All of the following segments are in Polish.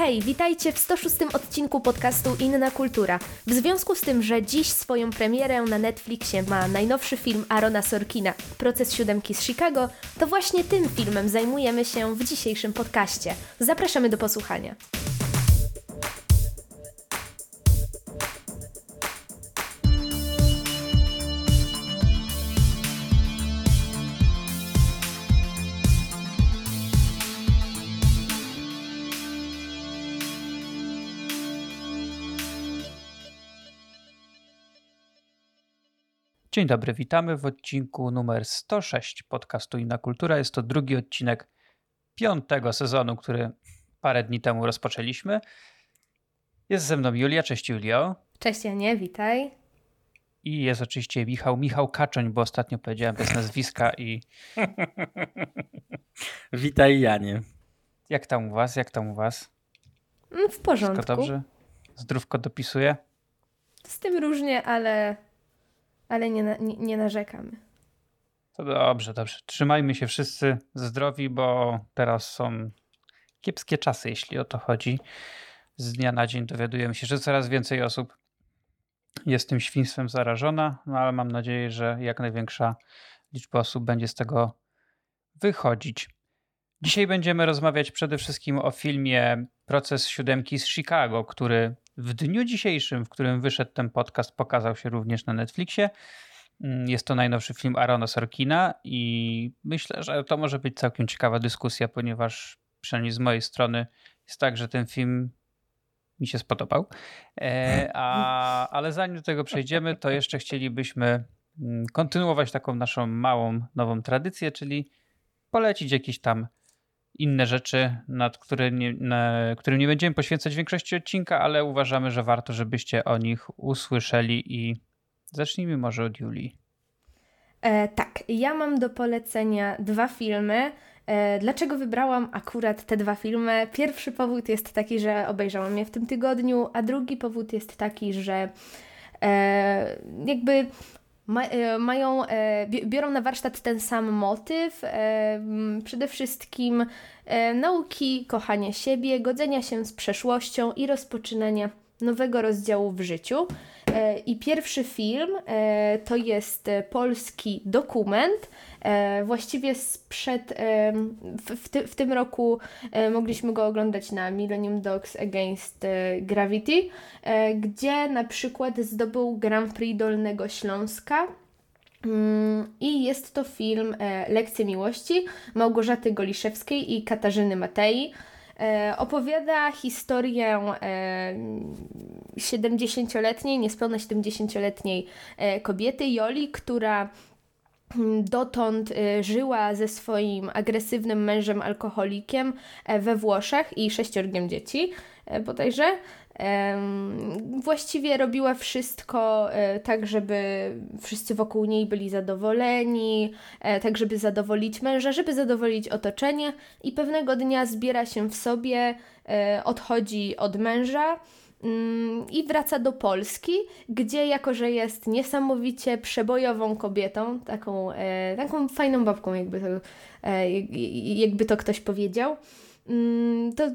Hej, witajcie w 106 odcinku podcastu Inna Kultura. W związku z tym, że dziś swoją premierę na Netflixie ma najnowszy film Arona Sorkina, Proces Siódemki z Chicago, to właśnie tym filmem zajmujemy się w dzisiejszym podcaście. Zapraszamy do posłuchania. Dzień dobry, witamy w odcinku numer 106 podcastu Inna Kultura. Jest to drugi odcinek piątego sezonu, który parę dni temu rozpoczęliśmy. Jest ze mną Julia, cześć Julio. Cześć Janie, witaj. I jest oczywiście Michał, Michał Kaczoń, bo ostatnio powiedziałem bez nazwiska i... Witaj Janie. Jak tam u was, jak tam u was? Mm, w porządku. Wszystko dobrze? Zdrówko dopisuje? Z tym różnie, ale ale nie, nie, nie narzekamy. To dobrze, dobrze. Trzymajmy się wszyscy zdrowi, bo teraz są kiepskie czasy, jeśli o to chodzi. Z dnia na dzień dowiadujemy się, że coraz więcej osób jest tym świństwem zarażona, no ale mam nadzieję, że jak największa liczba osób będzie z tego wychodzić. Dzisiaj będziemy rozmawiać przede wszystkim o filmie Proces Siódemki z Chicago, który w dniu dzisiejszym, w którym wyszedł ten podcast, pokazał się również na Netflixie. Mm, jest to najnowszy film Arona Sorkina i myślę, że to może być całkiem ciekawa dyskusja, ponieważ przynajmniej z mojej strony jest tak, że ten film mi się spodobał. E, a, ale zanim do tego przejdziemy, to jeszcze chcielibyśmy mm, kontynuować taką naszą małą, nową tradycję, czyli polecić jakiś tam inne rzeczy, nad które nie, na, którym nie będziemy poświęcać większości odcinka, ale uważamy, że warto, żebyście o nich usłyszeli i zacznijmy może od Julii. E, tak, ja mam do polecenia dwa filmy. E, dlaczego wybrałam akurat te dwa filmy? Pierwszy powód jest taki, że obejrzałam je w tym tygodniu, a drugi powód jest taki, że e, jakby mają, e, biorą na warsztat ten sam motyw, e, przede wszystkim nauki kochania siebie, godzenia się z przeszłością i rozpoczynania nowego rozdziału w życiu. I pierwszy film to jest polski dokument. Właściwie sprzed, w, ty, w tym roku mogliśmy go oglądać na Millennium Dogs Against Gravity, gdzie na przykład zdobył Grand Prix Dolnego Śląska. Mm, I jest to film Lekcje Miłości Małgorzaty Goliszewskiej i Katarzyny Matei. E, opowiada historię 70-letniej, niespełna 70-letniej e, kobiety, Joli, która dotąd e, żyła ze swoim agresywnym mężem alkoholikiem we Włoszech i sześciorgiem dzieci bodajże. Właściwie robiła wszystko e, tak, żeby wszyscy wokół niej byli zadowoleni, e, tak, żeby zadowolić męża, żeby zadowolić otoczenie, i pewnego dnia zbiera się w sobie, e, odchodzi od męża i wraca do Polski, gdzie jako, że jest niesamowicie przebojową kobietą, taką, taką fajną babką, jakby to, jakby to ktoś powiedział, Mm, to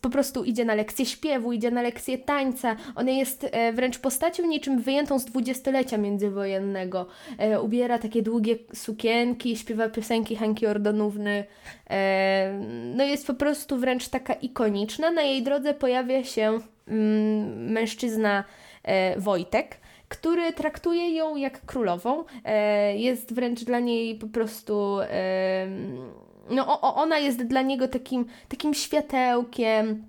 po prostu idzie na lekcję śpiewu, idzie na lekcję tańca. Ona jest e, wręcz postacią niczym wyjętą z dwudziestolecia międzywojennego. E, ubiera takie długie sukienki, śpiewa piosenki Hanki Ordonówny. E, no jest po prostu wręcz taka ikoniczna. Na jej drodze pojawia się mm, mężczyzna Wojtek który traktuje ją jak królową. Jest wręcz dla niej po prostu no, ona jest dla niego takim, takim światełkiem.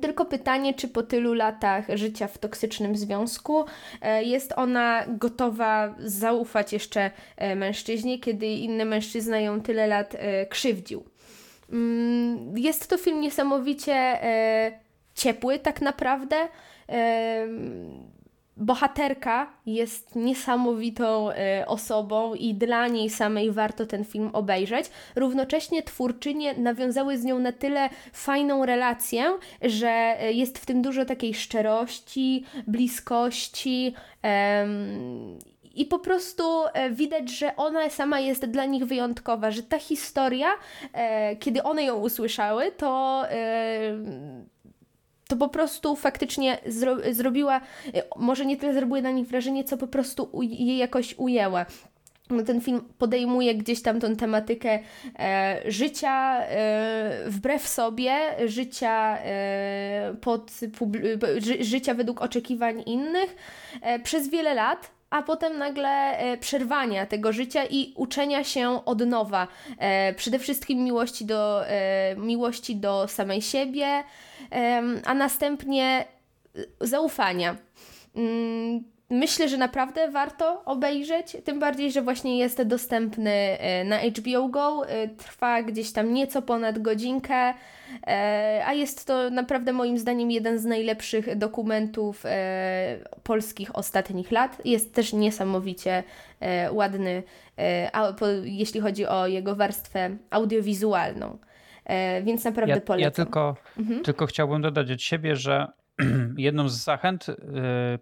Tylko pytanie, czy po tylu latach życia w toksycznym związku e, jest ona gotowa zaufać jeszcze e, mężczyźnie, kiedy inny mężczyzna ją tyle lat e, krzywdził. Mm, jest to film niesamowicie ciepły, tak naprawdę bohaterka jest niesamowitą y, osobą i dla niej samej warto ten film obejrzeć. Równocześnie twórczynie nawiązały z nią na tyle fajną relację, że y, jest w tym dużo takiej szczerości, bliskości. i po prostu e, widać, że ona sama jest dla nich wyjątkowa, że ta historia, kiedy one ją usłyszały, to to po prostu faktycznie zro zrobiła, może nie tyle zrobiła na nich wrażenie, co po prostu je jakoś ujęła. No, ten film podejmuje gdzieś tam tą tematykę e, życia e, wbrew sobie, życia, e, pod, ży, życia według oczekiwań innych e, przez wiele lat, a potem nagle e, przerwania tego życia i uczenia się od nowa. E, przede wszystkim miłości do, miłości do samej siebie, a następnie zaufania. Myślę, że naprawdę warto obejrzeć, tym bardziej, że właśnie jest dostępny e, na HBO Go. E, trwa gdzieś tam nieco ponad godzinkę, e, a jest to naprawdę moim zdaniem jeden z najlepszych dokumentów polskich ostatnich lat. Jest też niesamowicie ładny, jeśli chodzi o jego warstwę audiowizualną. Więc naprawdę ja, polecam. Ja tylko, mhm. tylko chciałbym dodać od siebie, że jedną z zachęt, y,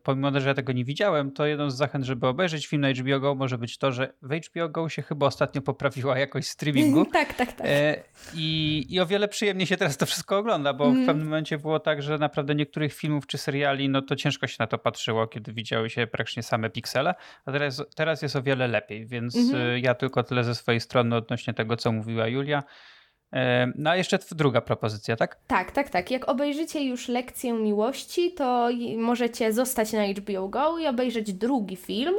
pomimo że ja tego nie widziałem, to jedną z zachęt, żeby obejrzeć film na HBO Go może być to, że w HBO Go się chyba ostatnio poprawiła jakość streamingu. tak, tak, tak. E, I, I o wiele przyjemniej się teraz to wszystko ogląda, bo mm. w pewnym momencie było tak, że naprawdę niektórych filmów czy seriali, no to ciężko się na to patrzyło, kiedy widziały się praktycznie same piksele, a teraz, teraz jest o wiele lepiej, więc mm -hmm. ja tylko tyle ze swojej strony odnośnie tego, co mówiła Julia. No a jeszcze druga propozycja, tak? Tak, tak, tak. Jak obejrzycie już lekcję miłości, to możecie zostać na HBO Go i obejrzeć drugi film.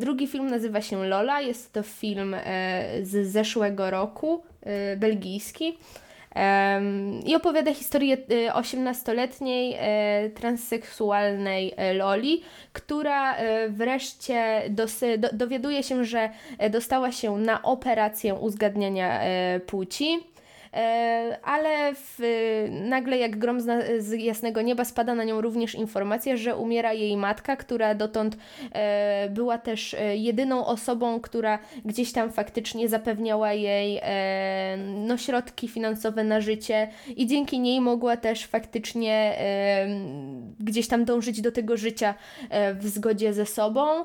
Drugi film nazywa się Lola. Jest to film e, z zeszłego roku, e, belgijski. I opowiada historię 18-letniej y, e, transseksualnej e, Loli, która wreszcie dosy, do, dowiaduje się, że dostała się na operację uzgadniania płci. E, ale w, nagle jak grom z, z, jasnego nieba spada na nią również informacja, że umiera jej matka, która dotąd e, była też e, jedyną osobą, która gdzieś tam faktycznie zapewniała jej no, środki finansowe na życie i dzięki niej mogła też faktycznie gdzieś tam dążyć do tego życia w zgodzie ze sobą.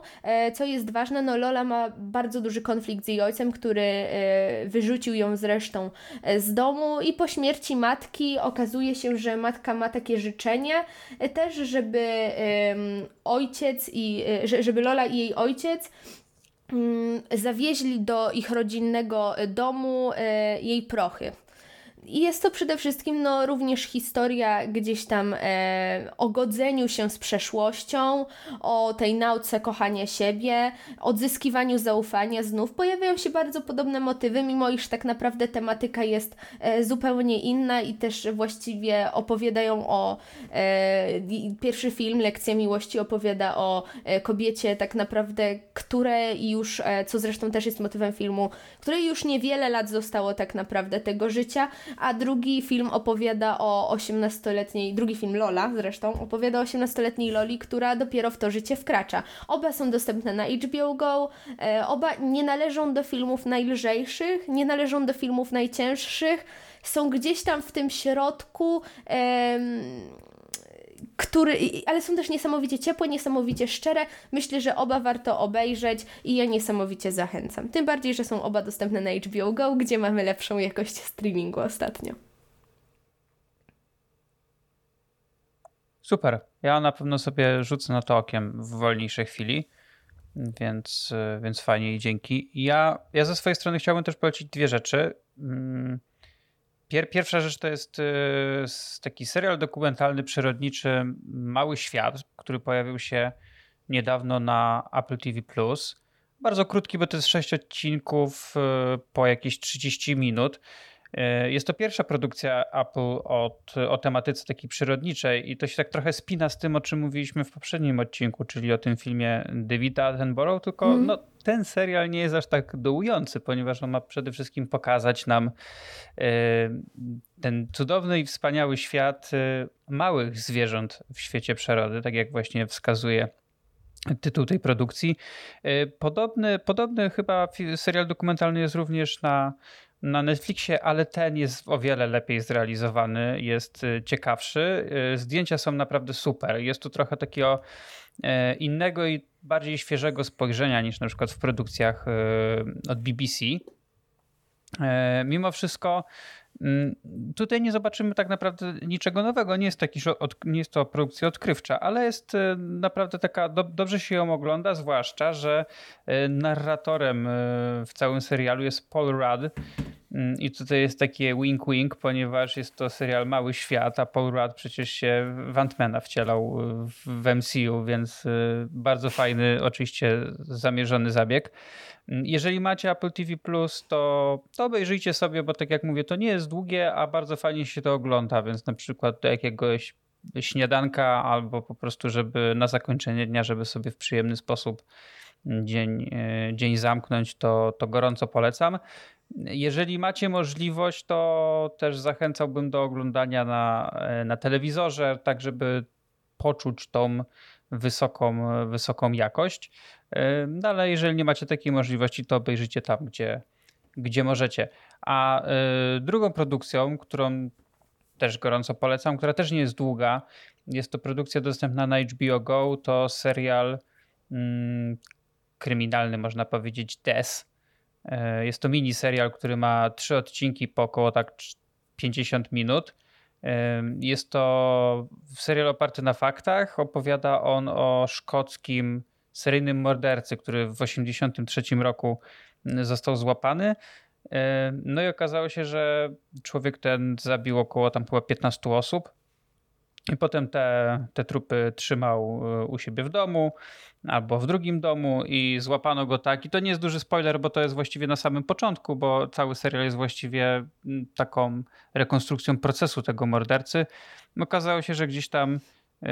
Co jest ważne, no Lola ma bardzo duży konflikt z jej ojcem, który wyrzucił ją zresztą z domu i po śmierci matki okazuje się, że matka ma takie życzenie e, też, żeby ojciec i e, żeby Lola i jej ojciec um, zawieźli do ich rodzinnego domu e, jej prochy. Jest to przede wszystkim no, również historia gdzieś tam e, o godzeniu się z przeszłością, o tej nauce kochania siebie, odzyskiwaniu zaufania znów. Pojawiają się bardzo podobne motywy, mimo iż tak naprawdę tematyka jest e, zupełnie inna i też właściwie opowiadają o e, pierwszy film, Lekcja Miłości, opowiada o e, kobiecie tak naprawdę, które już, e, co zresztą też jest motywem filmu, której już niewiele lat zostało tak naprawdę tego życia, a drugi film opowiada o 18-letniej, drugi film Lola zresztą, opowiada o 18-letniej Loli, która dopiero w to życie wkracza. Oba są dostępne na HBO Go, e, oba nie należą do filmów najlżejszych, nie należą do filmów najcięższych, są gdzieś tam w tym środku. E, który, ale są też niesamowicie ciepłe, niesamowicie szczere. Myślę, że oba warto obejrzeć i ja niesamowicie zachęcam. Tym bardziej, że są oba dostępne na HBO Go, gdzie mamy lepszą jakość streamingu ostatnio. Super. Ja na pewno sobie rzucę na to okiem w wolniejszej chwili, więc, więc fajnie i dzięki. Ja, ja ze swojej strony chciałbym też polecić dwie rzeczy. Pier, pierwsza rzecz to jest y, taki serial dokumentalny, przyrodniczy Mały Świat, który pojawił się niedawno na Apple TV+. Bardzo krótki, bo to jest 6 odcinków y, po jakieś 30 minut. E, jest to pierwsza produkcja Apple od, o tematyce takiej przyrodniczej i to się tak trochę spina z tym, o czym mówiliśmy w poprzednim odcinku, czyli o tym filmie Davida Attenborough, tylko mm. no, ten serial nie jest aż tak dołujący, ponieważ on ma przede wszystkim pokazać nam e, ten cudowny i wspaniały świat e, małych zwierząt w świecie przyrody, tak jak właśnie wskazuje tytuł tej produkcji. Podobny, podobny chyba serial dokumentalny jest również na na Netflixie, ale ten jest o wiele lepiej zrealizowany, jest y, ciekawszy. Y, zdjęcia są naprawdę super. Jest tu trochę takiego e, innego i bardziej świeżego spojrzenia niż na przykład w produkcjach y, od BBC. Mimo wszystko tutaj nie zobaczymy tak naprawdę niczego nowego. Nie jest, nie jest to produkcja odkrywcza, ale jest e, naprawdę taka, do, dobrze się ją ogląda, zwłaszcza, że e, narratorem e, w całym serialu jest Paul Rudd. Mm, I tutaj jest takie wink-wink, ponieważ jest to serial Mały Świat, a Paul Rudd przecież się w wcielał w MCU, więc bardzo fajny, oczywiście zamierzony zabieg. Jeżeli macie Apple TV to, to obejrzyjcie sobie, bo tak jak mówię, to nie jest długie, a bardzo fajnie się to ogląda, więc na przykład do jakiegoś śniadanka albo po prostu, żeby na zakończenie dnia, żeby sobie w przyjemny sposób dzień, e, dzień zamknąć, to, to gorąco polecam. Jeżeli macie możliwość, to też zachęcałbym do oglądania na, e, na telewizorze, tak żeby poczuć tą wysoką, wysoką jakość. No ale jeżeli nie macie takiej możliwości, to obejrzyjcie tam, gdzie, gdzie możecie. A e, drugą produkcją, którą też gorąco polecam, która też nie jest długa, jest to produkcja dostępna na HBO Go, to serial mm, kryminalny, można powiedzieć, Des. E, jest to mini serial, który ma trzy odcinki po około tak 50 minut. Jest to serial oparty na faktach. Opowiada on o szkockim seryjnym mordercy, który w 1983 roku został złapany. No i okazało się, że człowiek ten zabił około tam chyba 15 osób. I potem te, te trupy trzymał e, u siebie w domu albo w drugim domu i złapano go tak. I to nie jest duży spoiler, bo to jest właściwie na samym początku, bo cały serial jest właściwie taką rekonstrukcją procesu tego mordercy. Okazało się, że gdzieś tam yy,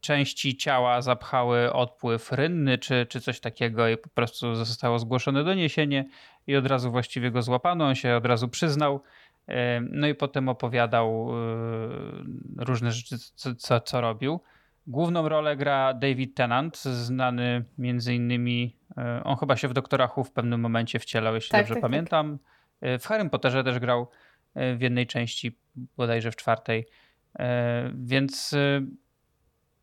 części ciała zapchały odpływ rynny czy, czy coś takiego i po prostu zostało zgłoszone doniesienie i od razu właściwie go złapano. On się od razu przyznał. No i potem opowiadał yy, różne rzeczy, co, co, co robił. Główną rolę gra David Tennant, znany między innymi, yy, on chyba się w Doktora Who w pewnym momencie wcielał, jeśli tak, dobrze tak, tak. pamiętam. Tak. W Harrym Potterze też grał w jednej części, bodajże w czwartej. Więc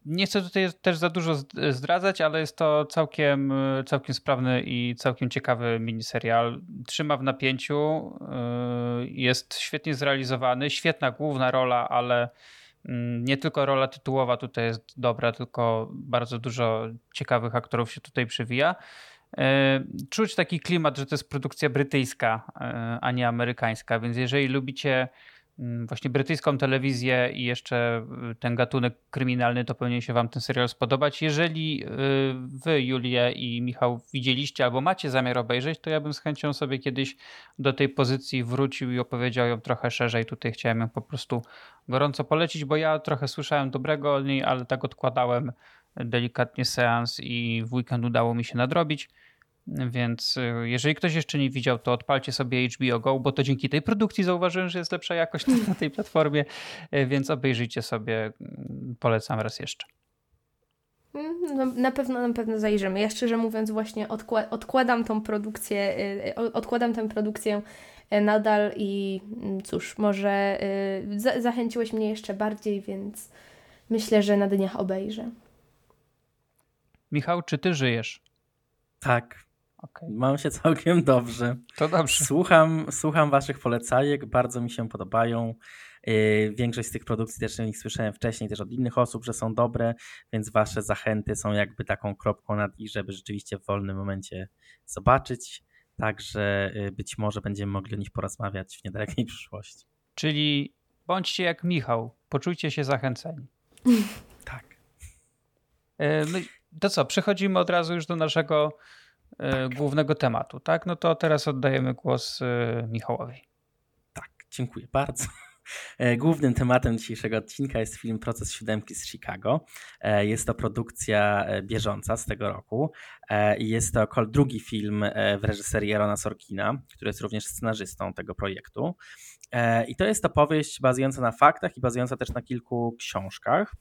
nie chcę tutaj też za dużo zdradzać, ale jest to całkiem, całkiem sprawny i całkiem ciekawy miniserial. Trzyma w napięciu, y, jest świetnie zrealizowany, świetna główna rola, ale mm, nie tylko rola tytułowa tutaj jest dobra, tylko bardzo dużo ciekawych aktorów się tutaj przewija. Y, czuć taki klimat, że to jest produkcja brytyjska, y, a nie amerykańska, więc jeżeli lubicie właśnie brytyjską telewizję i jeszcze y, ten gatunek kryminalny, to powinien się wam ten serial spodobać. Jeżeli y, wy, Julię i Michał, widzieliście albo macie zamiar obejrzeć, to ja bym z chęcią sobie kiedyś do tej pozycji wrócił i opowiedział ją trochę szerzej. Tutaj chciałem ją po prostu gorąco polecić, bo ja trochę słyszałem dobrego o niej, ale tak odkładałem delikatnie seans i w weekend udało mi się nadrobić. Więc y, jeżeli ktoś jeszcze nie widział, to odpalcie sobie HBO Go, bo to dzięki tej produkcji zauważyłem, że jest lepsza jakość na tej platformie, y, więc obejrzyjcie sobie. Mm, polecam raz jeszcze. Mm, no, na pewno, na pewno zajrzymy. Ja szczerze mówiąc właśnie odkła odkładam tą produkcję, y, odkładam tę produkcję nadal i mm, cóż, może za zachęciłeś mnie jeszcze bardziej, więc myślę, że na dniach obejrzę. Michał, czy ty żyjesz? Tak, Okay. Mam się całkiem dobrze. To dobrze. Słucham, słucham waszych polecajek, bardzo mi się podobają. Yy, większość z tych produkcji też o nich słyszałem wcześniej, też od innych osób, że są dobre, więc wasze zachęty są jakby taką kropką nad i, żeby rzeczywiście w wolnym momencie zobaczyć. Także yy, być może będziemy mogli o nich porozmawiać w niedalekiej przyszłości. Czyli bądźcie jak Michał, poczujcie się zachęceni. tak. Yy, no to co, przechodzimy od razu już do naszego tak. głównego tematu, tak? No to teraz oddajemy głos e, Michałowi. Tak, dziękuję bardzo. E, głównym tematem dzisiejszego odcinka jest film Proces Siódemki z Chicago. Jest to produkcja bieżąca z tego roku i jest to drugi film w reżyserii Arona Sorkina, który jest również scenarzystą tego projektu. I to jest opowieść bazująca na faktach i bazująca też na kilku książkach.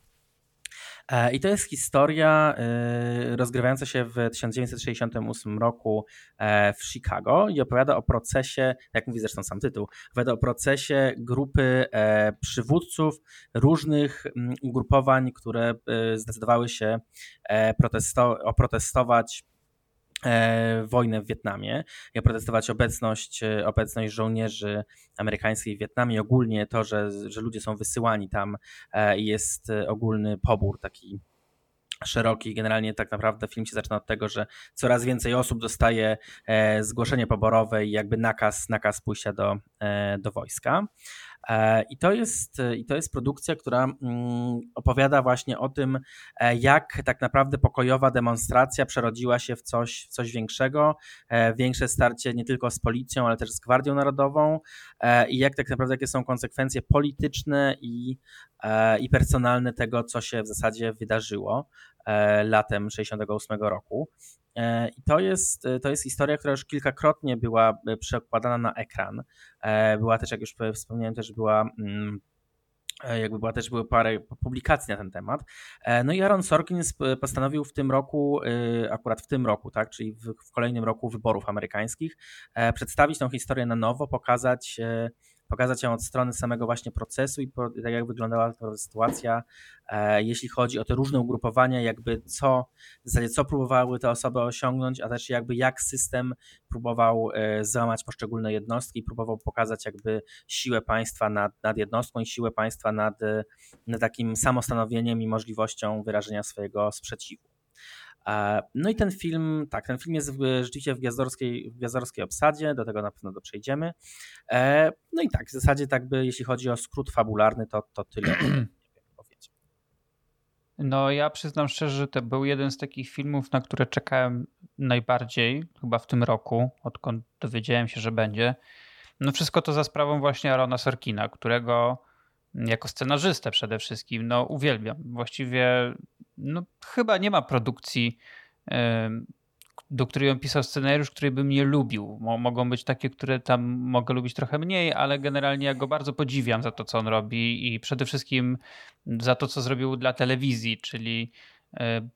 E, I to jest historia e, rozgrywająca się w 1968 roku e, w Chicago i opowiada o procesie, jak mówi zresztą sam tytuł, opowiada o procesie grupy przywódców różnych mm, ugrupowań, które zdecydowały się protesto oprotestować wojnę w Wietnamie, jak protestować obecność, obecność żołnierzy amerykańskich w Wietnamie, ogólnie to, że, że ludzie są wysyłani tam i jest ogólny pobór taki szeroki. Generalnie tak naprawdę film się zaczyna od tego, że coraz więcej osób dostaje e, zgłoszenie poborowe i jakby nakaz, nakaz pójścia do, e, do wojska. E, I to, jest, I to jest produkcja, która mm, opowiada właśnie o tym, jak tak naprawdę pokojowa demonstracja przerodziła się w coś, w coś większego, większe starcie nie tylko z policją, ale też z Gwardią Narodową i jak tak naprawdę jakie są konsekwencje polityczne i, i personalne tego, co się w zasadzie wydarzyło. E, latem 68 roku. E, I to jest, to jest historia, która już kilkakrotnie była e, przekładana na ekran. Była też, jak już wspomniałem, też była mm, jakby była też były parę publikacji na ten temat. No i Aaron Sorkin postanowił w tym roku, akurat w tym roku, tak, czyli w, w kolejnym roku wyborów amerykańskich, przedstawić tą historię na nowo, pokazać pokazać ją od strony samego właśnie procesu i po, tak jak wyglądała ta sytuacja, e, jeśli chodzi o te różne ugrupowania, jakby co, w zasadzie co próbowały te osoby osiągnąć, a też jakby jak system próbował e, załamać poszczególne jednostki, próbował pokazać jakby siłę państwa nad, nad jednostką i siłę państwa nad, nad takim samostanowieniem i możliwością wyrażenia swojego sprzeciwu. E, no i ten film, tak, ten film jest rzeczywiście w gwiazdorskiej, w gwiazdorskiej obsadzie, do tego na pewno do przejdziemy. E, no i tak, w zasadzie tak by, jeśli chodzi o skrót fabularny, to, to tyle. No ja przyznam szczerze, że to był jeden z takich filmów, na które czekałem najbardziej, chyba w tym roku, odkąd dowiedziałem się, że będzie. No wszystko to za sprawą właśnie Arona Sorkina, którego jako scenarzystę przede wszystkim, no uwielbiam. Właściwie no, chyba nie ma produkcji, do której on pisał scenariusz, który bym nie lubił. Mogą być takie, które tam mogę lubić trochę mniej, ale generalnie ja go bardzo podziwiam za to, co on robi i przede wszystkim za to, co zrobił dla telewizji, czyli e,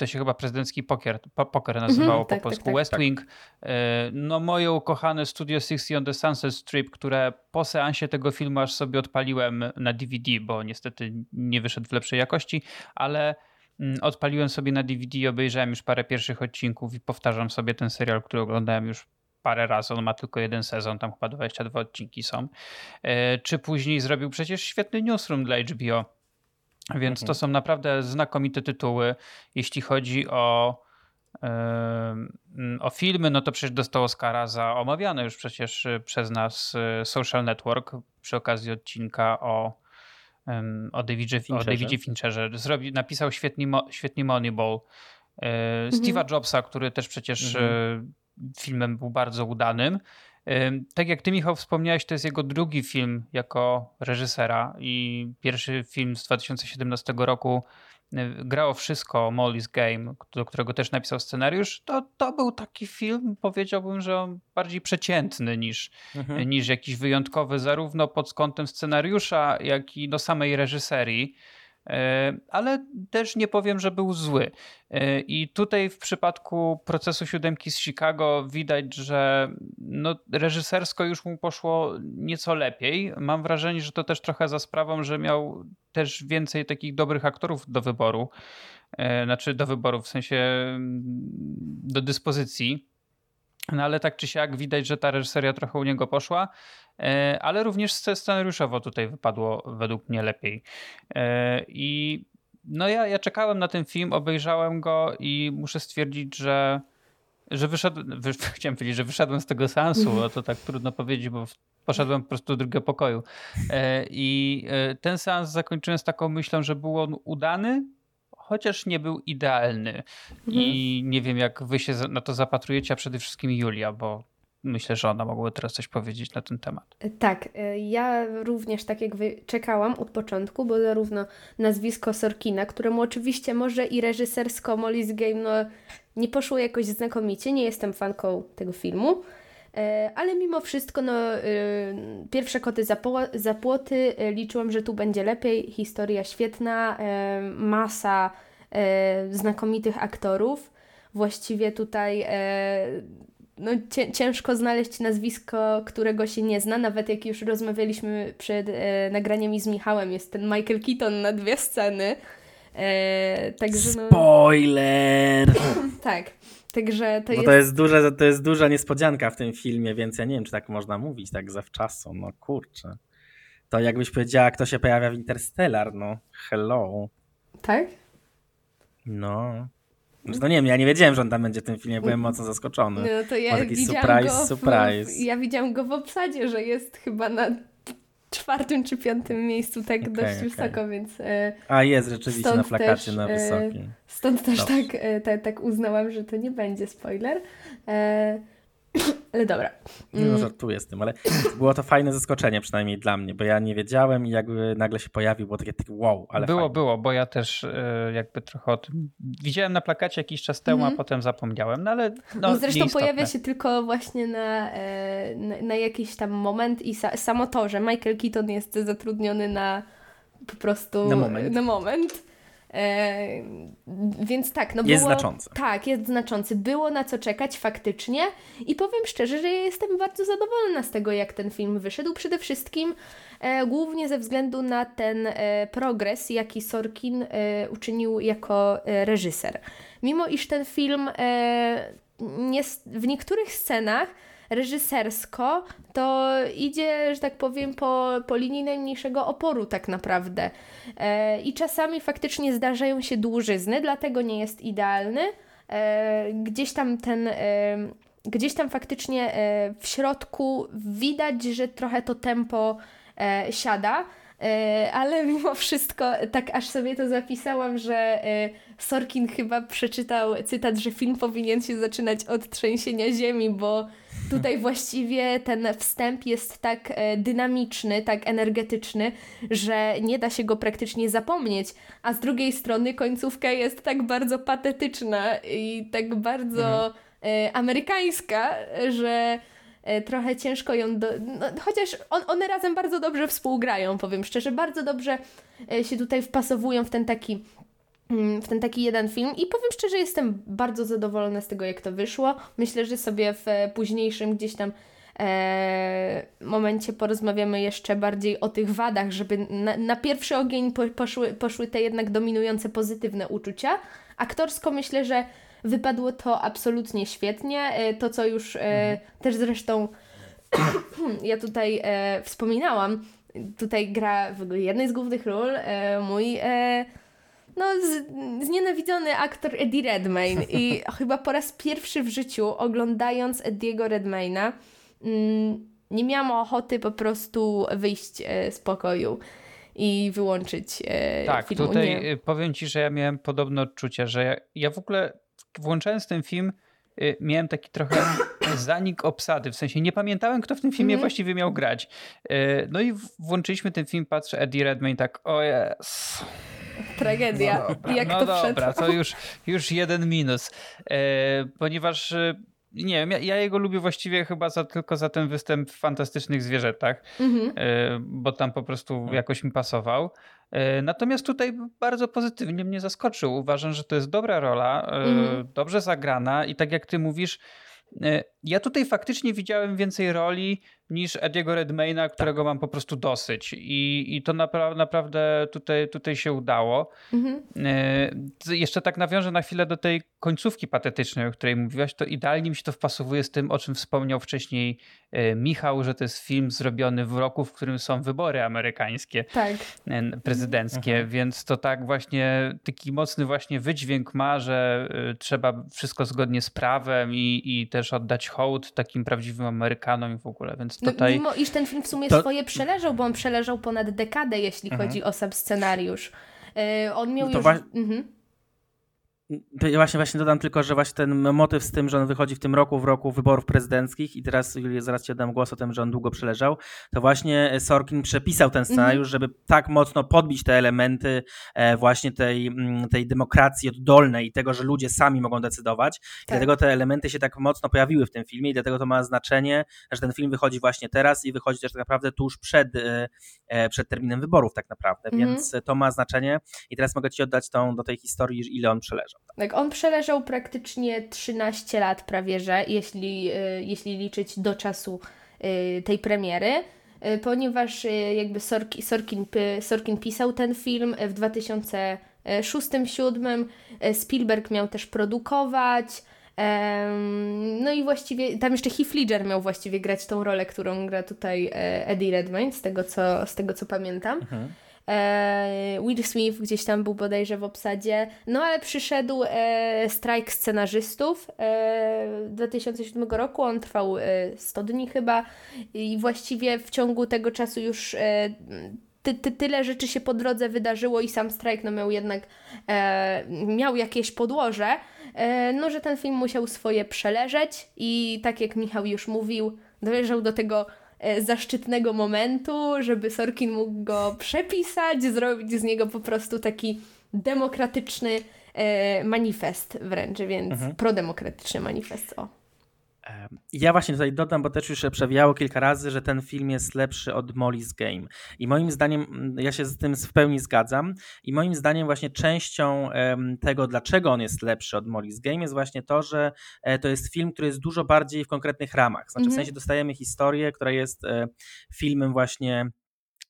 to się chyba prezydencki poker, poker nazywało mm -hmm, po tak, polsku, tak, tak, West Wing. E, no moje ukochane Studio 60 on the Sunset Strip, które po seansie tego filmu aż sobie odpaliłem na DVD, bo niestety nie wyszedł w lepszej jakości, ale mm, odpaliłem sobie na DVD i obejrzałem już parę pierwszych odcinków i powtarzam sobie ten serial, który oglądałem już parę razy. On ma tylko jeden sezon, tam chyba 22 odcinki są. E, czy później zrobił przecież świetny newsroom dla HBO więc mhm. to są naprawdę znakomite tytuły. Jeśli chodzi o, o filmy, no to przecież dostał Oscara za omawiane już przecież y, przez nas y, Social Network przy okazji odcinka o, o, Davidzie, Fincherze. o Davidzie Fincherze. Zrobi, napisał świetnie, świetnie Moneyball. Y, mhm. Steve'a Jobsa, który też przecież mhm. filmem był bardzo udanym. Tak jak ty, Michał, wspomniałeś, to jest jego drugi film jako reżysera i pierwszy film z 2017 roku grało wszystko Molly's Game, do którego też napisał scenariusz, to, to był taki film, powiedziałbym, że on bardziej przeciętny niż, mhm. niż jakiś wyjątkowy, zarówno pod kątem scenariusza, jak i do samej reżyserii. E, ale też nie powiem, że był zły. E, I tutaj w przypadku procesu siódemki z Chicago widać, że no, reżysersko już mu poszło nieco lepiej. Mam wrażenie, że to też trochę za sprawą, że miał też więcej takich dobrych aktorów do wyboru. E, znaczy do wyboru, w sensie mm, do dyspozycji. No ale tak czy siak widać, że ta reżyseria trochę u niego poszła. E, ale również scenariuszowo tutaj wypadło według mnie lepiej. E, I no ja, ja czekałem na ten film, obejrzałem go i muszę stwierdzić, że że wyszedłem, wy, chciałem powiedzieć, że wyszedłem z tego seansu, bo to tak trudno powiedzieć, bo poszedłem po prostu do drugiego pokoju. E, I ten seans zakończyłem z taką myślą, że był on udany, chociaż nie był idealny. Mhm. I nie wiem, jak wy się na to zapatrujecie, a przede wszystkim Julia, bo myślę, że ona mogłaby teraz coś powiedzieć na ten temat. Tak, e, ja również tak jak czekałam od początku, bo zarówno nazwisko Sorkina, któremu oczywiście może i reżysersko Molly's Game no, nie poszło jakoś znakomicie, nie jestem fanką tego filmu, e, ale mimo wszystko no, e, pierwsze koty za płoty, liczyłam, że tu będzie lepiej, historia świetna, masa znakomitych aktorów. Właściwie tutaj no, ciężko znaleźć nazwisko, którego się nie zna, nawet jak już rozmawialiśmy przed e, nagraniem z Michałem, jest ten Michael Keaton na dwie sceny. E, także no... Spoiler! tak. Także to no jest... to jest, duża, to jest duża niespodzianka w tym filmie, więc ja nie wiem, czy tak można mówić tak zawczasu. No kurczę. To jakbyś powiedziała, kto się pojawia w Interstellar, no hello. Tak? No. No nie wiem, ja nie wiedziałem, że on tam będzie w tym filmie, byłem mocno zaskoczony. No to ja taki widziałam surprise, go w, surprise. Ja widziałam go w obsadzie, że jest chyba na czwartym czy piątym miejscu, tak Okay, dość okay. wysoko, więc... E, A jest rzeczywiście na plakacie też, na e, wysokim. Stąd też Dobrze. tak, e, tak, tak uznałam, że to nie będzie spoiler. E, ale dobra. No Mm, żartuję z tym, ale było to fajne zaskoczenie przynajmniej dla mnie, bo ja nie wiedziałem i jakby nagle się pojawił, było takie, takie wow, ale było, fajnie. było, bo ja też e, jakby trochę o tym widziałem na plakacie jakiś czas temu, Mhm. a potem zapomniałem, no ale no, No, zresztą pojawia się tylko właśnie na, e, na, na jakiś tam moment i sa, samo to, że Michael Keaton jest zatrudniony na po prostu Na moment. Na moment. E, więc tak, no Jest było, znaczący. Tak, jest znaczący. Było na co czekać faktycznie i powiem szczerze, że ja jestem bardzo zadowolona z tego, jak ten film wyszedł. Przede wszystkim e, głównie ze względu na ten e, progres, jaki Sorkin e, uczynił jako e, reżyser. Mimo iż ten film nie, w niektórych scenach reżysersko to idzie, że tak powiem, po, po linii najmniejszego oporu tak naprawdę. E, I czasami faktycznie zdarzają się dłużyzny, dlatego nie jest idealny. E, gdzieś tam ten... E, Gdzieś tam faktycznie w środku widać, że trochę to tempo siada, ale mimo wszystko tak aż sobie to zapisałam, że e, Sorkin chyba przeczytał cytat, że film powinien się zaczynać od trzęsienia ziemi, bo tutaj właściwie ten wstęp jest tak e, dynamiczny, tak energetyczny, że nie da się go praktycznie zapomnieć, a z drugiej strony końcówka jest tak bardzo patetyczna i tak bardzo e, amerykańska, że e, trochę ciężko ją do... No, chociaż on, one razem bardzo dobrze współgrają, powiem szczerze, bardzo dobrze e, się tutaj wpasowują w ten taki mm, w ten taki jeden film i powiem szczerze, jestem bardzo zadowolona z tego, jak to wyszło. Myślę, że sobie w e, późniejszym gdzieś tam e, momencie porozmawiamy jeszcze bardziej o tych wadach, żeby na, na pierwszy ogień po, poszły, poszły te jednak dominujące pozytywne uczucia. Aktorsko myślę, że wypadło to absolutnie świetnie. E, to, co już e, też zresztą ja tutaj e, wspominałam, tutaj gra w jednej z głównych ról mój no, z, znienawidzony aktor Eddie Redmayne i chyba po raz pierwszy w życiu oglądając Ediego Redmayna mm, nie miałam ochoty po prostu wyjść z pokoju i wyłączyć Tak, filmu. tutaj Nie. powiem ci, że ja miałem podobne odczucie, że ja, ja w ogóle włączając ten film y, miałem taki trochę zanik obsady, w sensie nie pamiętałem, kto w tym filmie Mhm. właściwie miał grać. Y, No i włączyliśmy ten film, patrzę, Eddie Redmayne tak, o jest. Tragedia. No dobra, jak no to dobra, to już, już jeden minus. E, ponieważ nie wiem, ja, ja jego lubię właściwie chyba za, tylko za ten występ w fantastycznych zwierzętach, Mhm. e, bo tam po prostu jakoś mi pasował. E, natomiast tutaj bardzo pozytywnie mnie zaskoczył. Uważam, że to jest dobra rola, e, Mhm. dobrze zagrana i tak jak ty mówisz, e, ja tutaj faktycznie widziałem więcej roli niż Ediego Redmayna, którego mam po prostu dosyć. I, i to napra- naprawdę tutaj, tutaj się udało. Mhm. Z- Jeszcze tak nawiążę na chwilę do tej końcówki patetycznej, o której mówiłaś, to idealnie mi się to wpasowuje z tym, o czym wspomniał wcześniej e, Michał, że to jest film zrobiony w roku, w którym są wybory amerykańskie, Tak. e, prezydenckie, Mhm. więc to tak właśnie taki mocny właśnie wydźwięk ma, że trzeba wszystko zgodnie z prawem i, i też oddać hołd takim prawdziwym Amerykanom i w ogóle, więc tutaj... mimo iż ten film w sumie To- swoje przeleżał, bo on przeleżał ponad dekadę, jeśli Mhm. chodzi o sam scenariusz. E, on miał No już... wa- Mhm. Właśnie, właśnie dodam tylko, że właśnie ten motyw z tym, że on wychodzi w tym roku, w roku wyborów prezydenckich i teraz Julia, zaraz ci oddam głos o tym, że on długo przeleżał, to właśnie Sorkin przepisał ten scenariusz, żeby tak mocno podbić te elementy e, właśnie tej, mm, tej demokracji oddolnej i tego, że ludzie sami mogą decydować. Tak. dlatego te elementy się tak mocno pojawiły w tym filmie i dlatego to ma znaczenie, że ten film wychodzi właśnie teraz i wychodzi też tak naprawdę tuż przed, e, e, przed terminem wyborów tak naprawdę, Mhm. więc to ma znaczenie i teraz mogę ci oddać tą, do tej historii, ile on przeleżał. Tak, on przeleżał praktycznie 13 lat prawie, że jeśli, y, jeśli liczyć do czasu y, tej premiery, y, ponieważ jakby Sorki, Sorkin, Sorkin pisał ten film w 2006-2007, Spielberg miał też produkować, No i właściwie tam jeszcze Heath Ledger miał właściwie grać tą rolę, którą gra tutaj e, Eddie Redmayne, z tego co, z tego, co pamiętam. Mhm. E, Will Smith gdzieś tam był bodajże w obsadzie, no ale przyszedł e, strajk scenarzystów e, 2007 roku, on trwał e, 100 dni chyba. I właściwie w ciągu tego czasu już e, ty, ty, tyle rzeczy się po drodze wydarzyło i sam strajk no, miał jednak e, miał jakieś podłoże, e, no że ten film musiał swoje przeleżeć i tak jak Michał już mówił, dojrzał do tego e, zaszczytnego momentu, żeby Sorkin mógł go przepisać, zrobić z niego po prostu taki demokratyczny e, manifest wręcz, więc mhm. prodemokratyczny manifest. O. Ja właśnie tutaj dodam, bo też już się przewijało kilka razy, że ten film jest lepszy od Molly's Game. I moim zdaniem, mm, ja się z tym w pełni zgadzam. I moim zdaniem, właśnie częścią tego, dlaczego on jest lepszy od Molly's Game, jest właśnie to, że e, to jest film, który jest dużo bardziej w konkretnych ramach. Znaczy, w mhm. sensie dostajemy historię, która jest e, filmem właśnie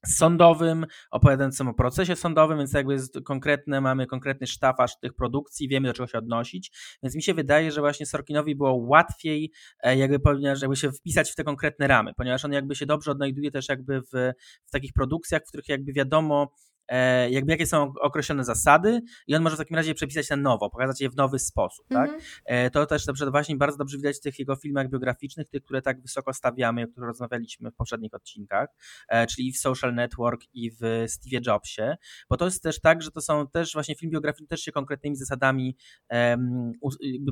sądowym, opowiadającym o procesie sądowym, więc jakby jest konkretne, mamy konkretny sztafaż tych produkcji, wiemy do czego się odnosić, więc mi się wydaje, że właśnie Sorkinowi było łatwiej e, jakby, jakby się wpisać w te konkretne ramy, ponieważ on jakby się dobrze odnajduje też jakby w, w takich produkcjach, w których jakby wiadomo, jakby jakie są określone zasady i on może w takim razie przepisać na nowo, pokazać je w nowy sposób, tak? Mhm. E, to też na przykład właśnie bardzo dobrze widać w tych jego filmach biograficznych, tych, które tak wysoko stawiamy, o których rozmawialiśmy w poprzednich odcinkach, e, czyli w Social Network i w Steve Jobsie, bo to jest też tak, że to są też właśnie film biograficzny też się konkretnymi zasadami um,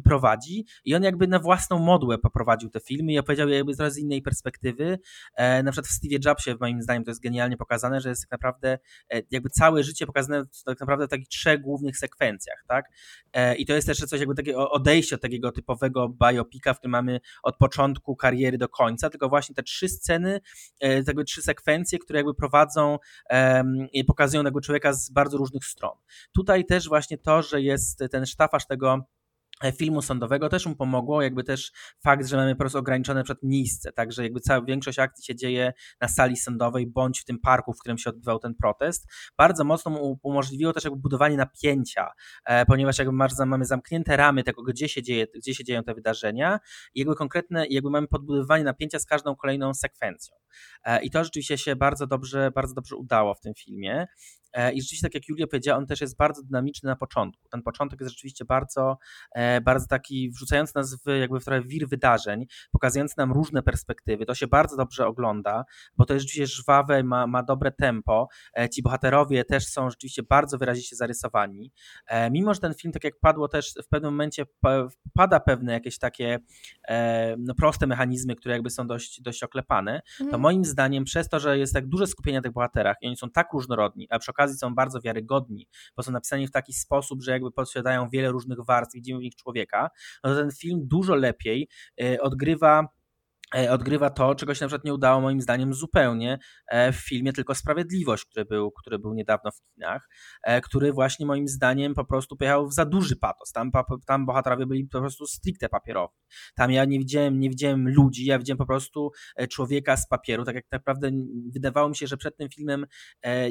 prowadzi i on jakby na własną modłę poprowadził te filmy i opowiedział je jakby z innej perspektywy. na przykład w Steve Jobsie moim zdaniem to jest genialnie pokazane, że jest tak naprawdę jakby jakby całe życie pokazane tak naprawdę w takich trzech głównych sekwencjach, tak? E, I to jest też coś jakby takie odejście od takiego typowego biopika, w którym mamy od początku kariery do końca, tylko właśnie te trzy sceny, e, te trzy sekwencje, które jakby prowadzą i pokazują tego człowieka z bardzo różnych stron. Tutaj też właśnie to, że jest ten sztafaż tego filmu sądowego też mu pomogło, jakby też fakt, że mamy po prostu ograniczone przed miejsce, także jakby cała większość akcji się dzieje na sali sądowej bądź w tym parku, w którym się odbywał ten protest. Bardzo mocno mu umożliwiło też jakby budowanie napięcia, e, ponieważ jakby mamy zamknięte ramy tego, gdzie się dzieje, gdzie się dzieją te wydarzenia i jakby konkretne, jakby mamy podbudowanie napięcia z każdą kolejną sekwencją. E, I to rzeczywiście się bardzo dobrze, bardzo dobrze udało w tym filmie. E, I rzeczywiście, tak jak Julia powiedziała, on też jest bardzo dynamiczny na początku. Ten początek jest rzeczywiście bardzo, e, bardzo taki wrzucający nas w jakby w trochę wir wydarzeń, pokazujący nam różne perspektywy. To się bardzo dobrze ogląda, bo to jest rzeczywiście żwawe, ma, ma dobre tempo. E, ci bohaterowie też są rzeczywiście bardzo wyraziście zarysowani. Mimo, że ten film, tak jak padło też w pewnym momencie pada pewne jakieś takie no, proste mechanizmy, które jakby są dość, dość oklepane, to mhm. moim zdaniem przez to, że jest tak duże skupienie na tych bohaterach i oni są tak różnorodni, a przy okazji są bardzo wiarygodni, bo są napisani w taki sposób, że jakby posiadają wiele różnych warstw, widzimy w nich człowieka, no to ten film dużo lepiej y, odgrywa E, odgrywa to, czego się na przykład nie udało moim zdaniem zupełnie e, w filmie Tylko Sprawiedliwość, który był, który był niedawno w kinach, e, który właśnie moim zdaniem po prostu pojechał w za duży patos. Tam, tam bohaterowie byli po prostu stricte papierowi. Tam ja nie widziałem, nie widziałem ludzi, ja widziałem po prostu człowieka z papieru. Tak jak naprawdę wydawało mi się, że przed tym filmem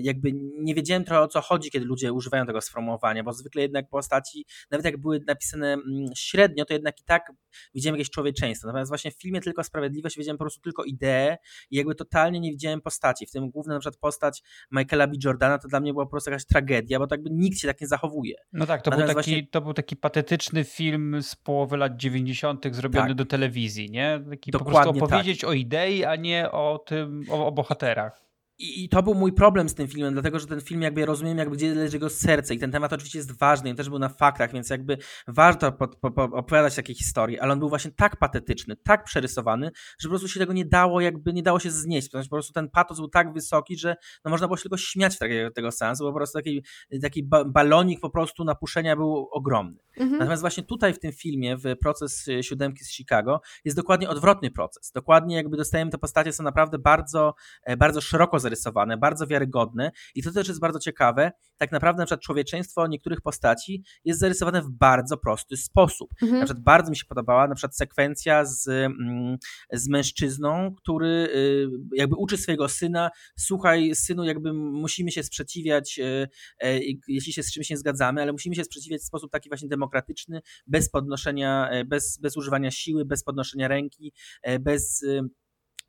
jakby nie wiedziałem trochę o co chodzi, kiedy ludzie używają tego sformułowania, bo zwykle jednak postaci, nawet jak były napisane mm, średnio, to jednak i tak widziałem jakieś człowieczeństwo. Natomiast właśnie w filmie Tylko Sprawiedliwość Sprawiedliwość widziałem po prostu tylko ideę i jakby totalnie nie widziałem postaci. W tym główna na przykład postać Michaela B. Jordana to dla mnie była po prostu jakaś tragedia, bo tak jakby nikt się tak nie zachowuje. No tak, to, był taki, właśnie... to był taki patetyczny film z połowy lat 90. zrobiony tak. do telewizji, nie? Taki Dokładnie po prostu opowiedzieć tak. o idei, a nie o tym, o, o bohaterach. I, to był mój problem z tym filmem, dlatego że ten film jakby rozumiem, jakby gdzie leży jego serce i ten temat oczywiście jest ważny, on też był na faktach, więc jakby warto po, po, po opowiadać takie historie, ale on był właśnie tak patetyczny, tak przerysowany, że po prostu się tego nie dało, jakby nie dało się znieść, po prostu ten patos był tak wysoki, że no można było się tylko śmiać takiego, tego sensu, bo po prostu taki, taki balonik po prostu napuszczenia był ogromny. Mhm. Natomiast właśnie tutaj w tym filmie, w proces siódemki z Chicago, jest dokładnie odwrotny proces. Dokładnie jakby dostajemy te postacie, są naprawdę bardzo, e, bardzo szeroko zarysowane, bardzo wiarygodne i to też jest bardzo ciekawe, tak naprawdę na przykład człowieczeństwo niektórych postaci jest zarysowane w bardzo prosty sposób. Mhm. Na przykład bardzo mi się podobała na przykład sekwencja z, mm, z mężczyzną, który y, jakby uczy swojego syna, słuchaj synu, jakby musimy się sprzeciwiać, y, y, jeśli się z czymś nie zgadzamy, ale musimy się sprzeciwiać w sposób taki właśnie demokratyczny, bez podnoszenia, bez, bez używania siły, bez podnoszenia ręki, bez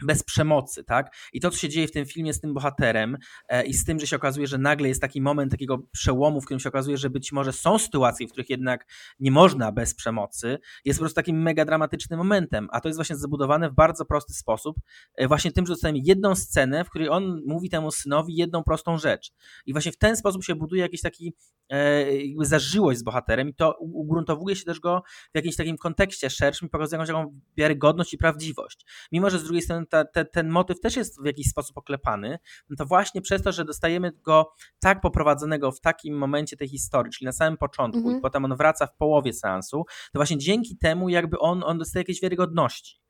bez przemocy, tak? I to, co się dzieje w tym filmie z tym bohaterem e, i z tym, że się okazuje, że nagle jest taki moment takiego przełomu, w którym się okazuje, że być może są sytuacje, w których jednak nie można bez przemocy, jest po prostu takim mega dramatycznym momentem, a to jest właśnie zabudowane w bardzo prosty sposób, e, właśnie tym, że dostajemy jedną scenę, w której on mówi temu synowi jedną prostą rzecz. I właśnie w ten sposób się buduje jakiś taki e, jakby zażyłość z bohaterem i to ugruntowuje się też go w jakimś takim kontekście szerszym i pokazuje jakąś taką wiarygodność i prawdziwość. Mimo, że z drugiej strony ta, te, ten motyw też jest w jakiś sposób oklepany, no to właśnie przez to, że dostajemy go tak poprowadzonego w takim momencie tej historii, czyli na samym początku -hmm. i potem on wraca w połowie seansu, to właśnie dzięki temu jakby on, on dostaje jakiejś wiarygodności.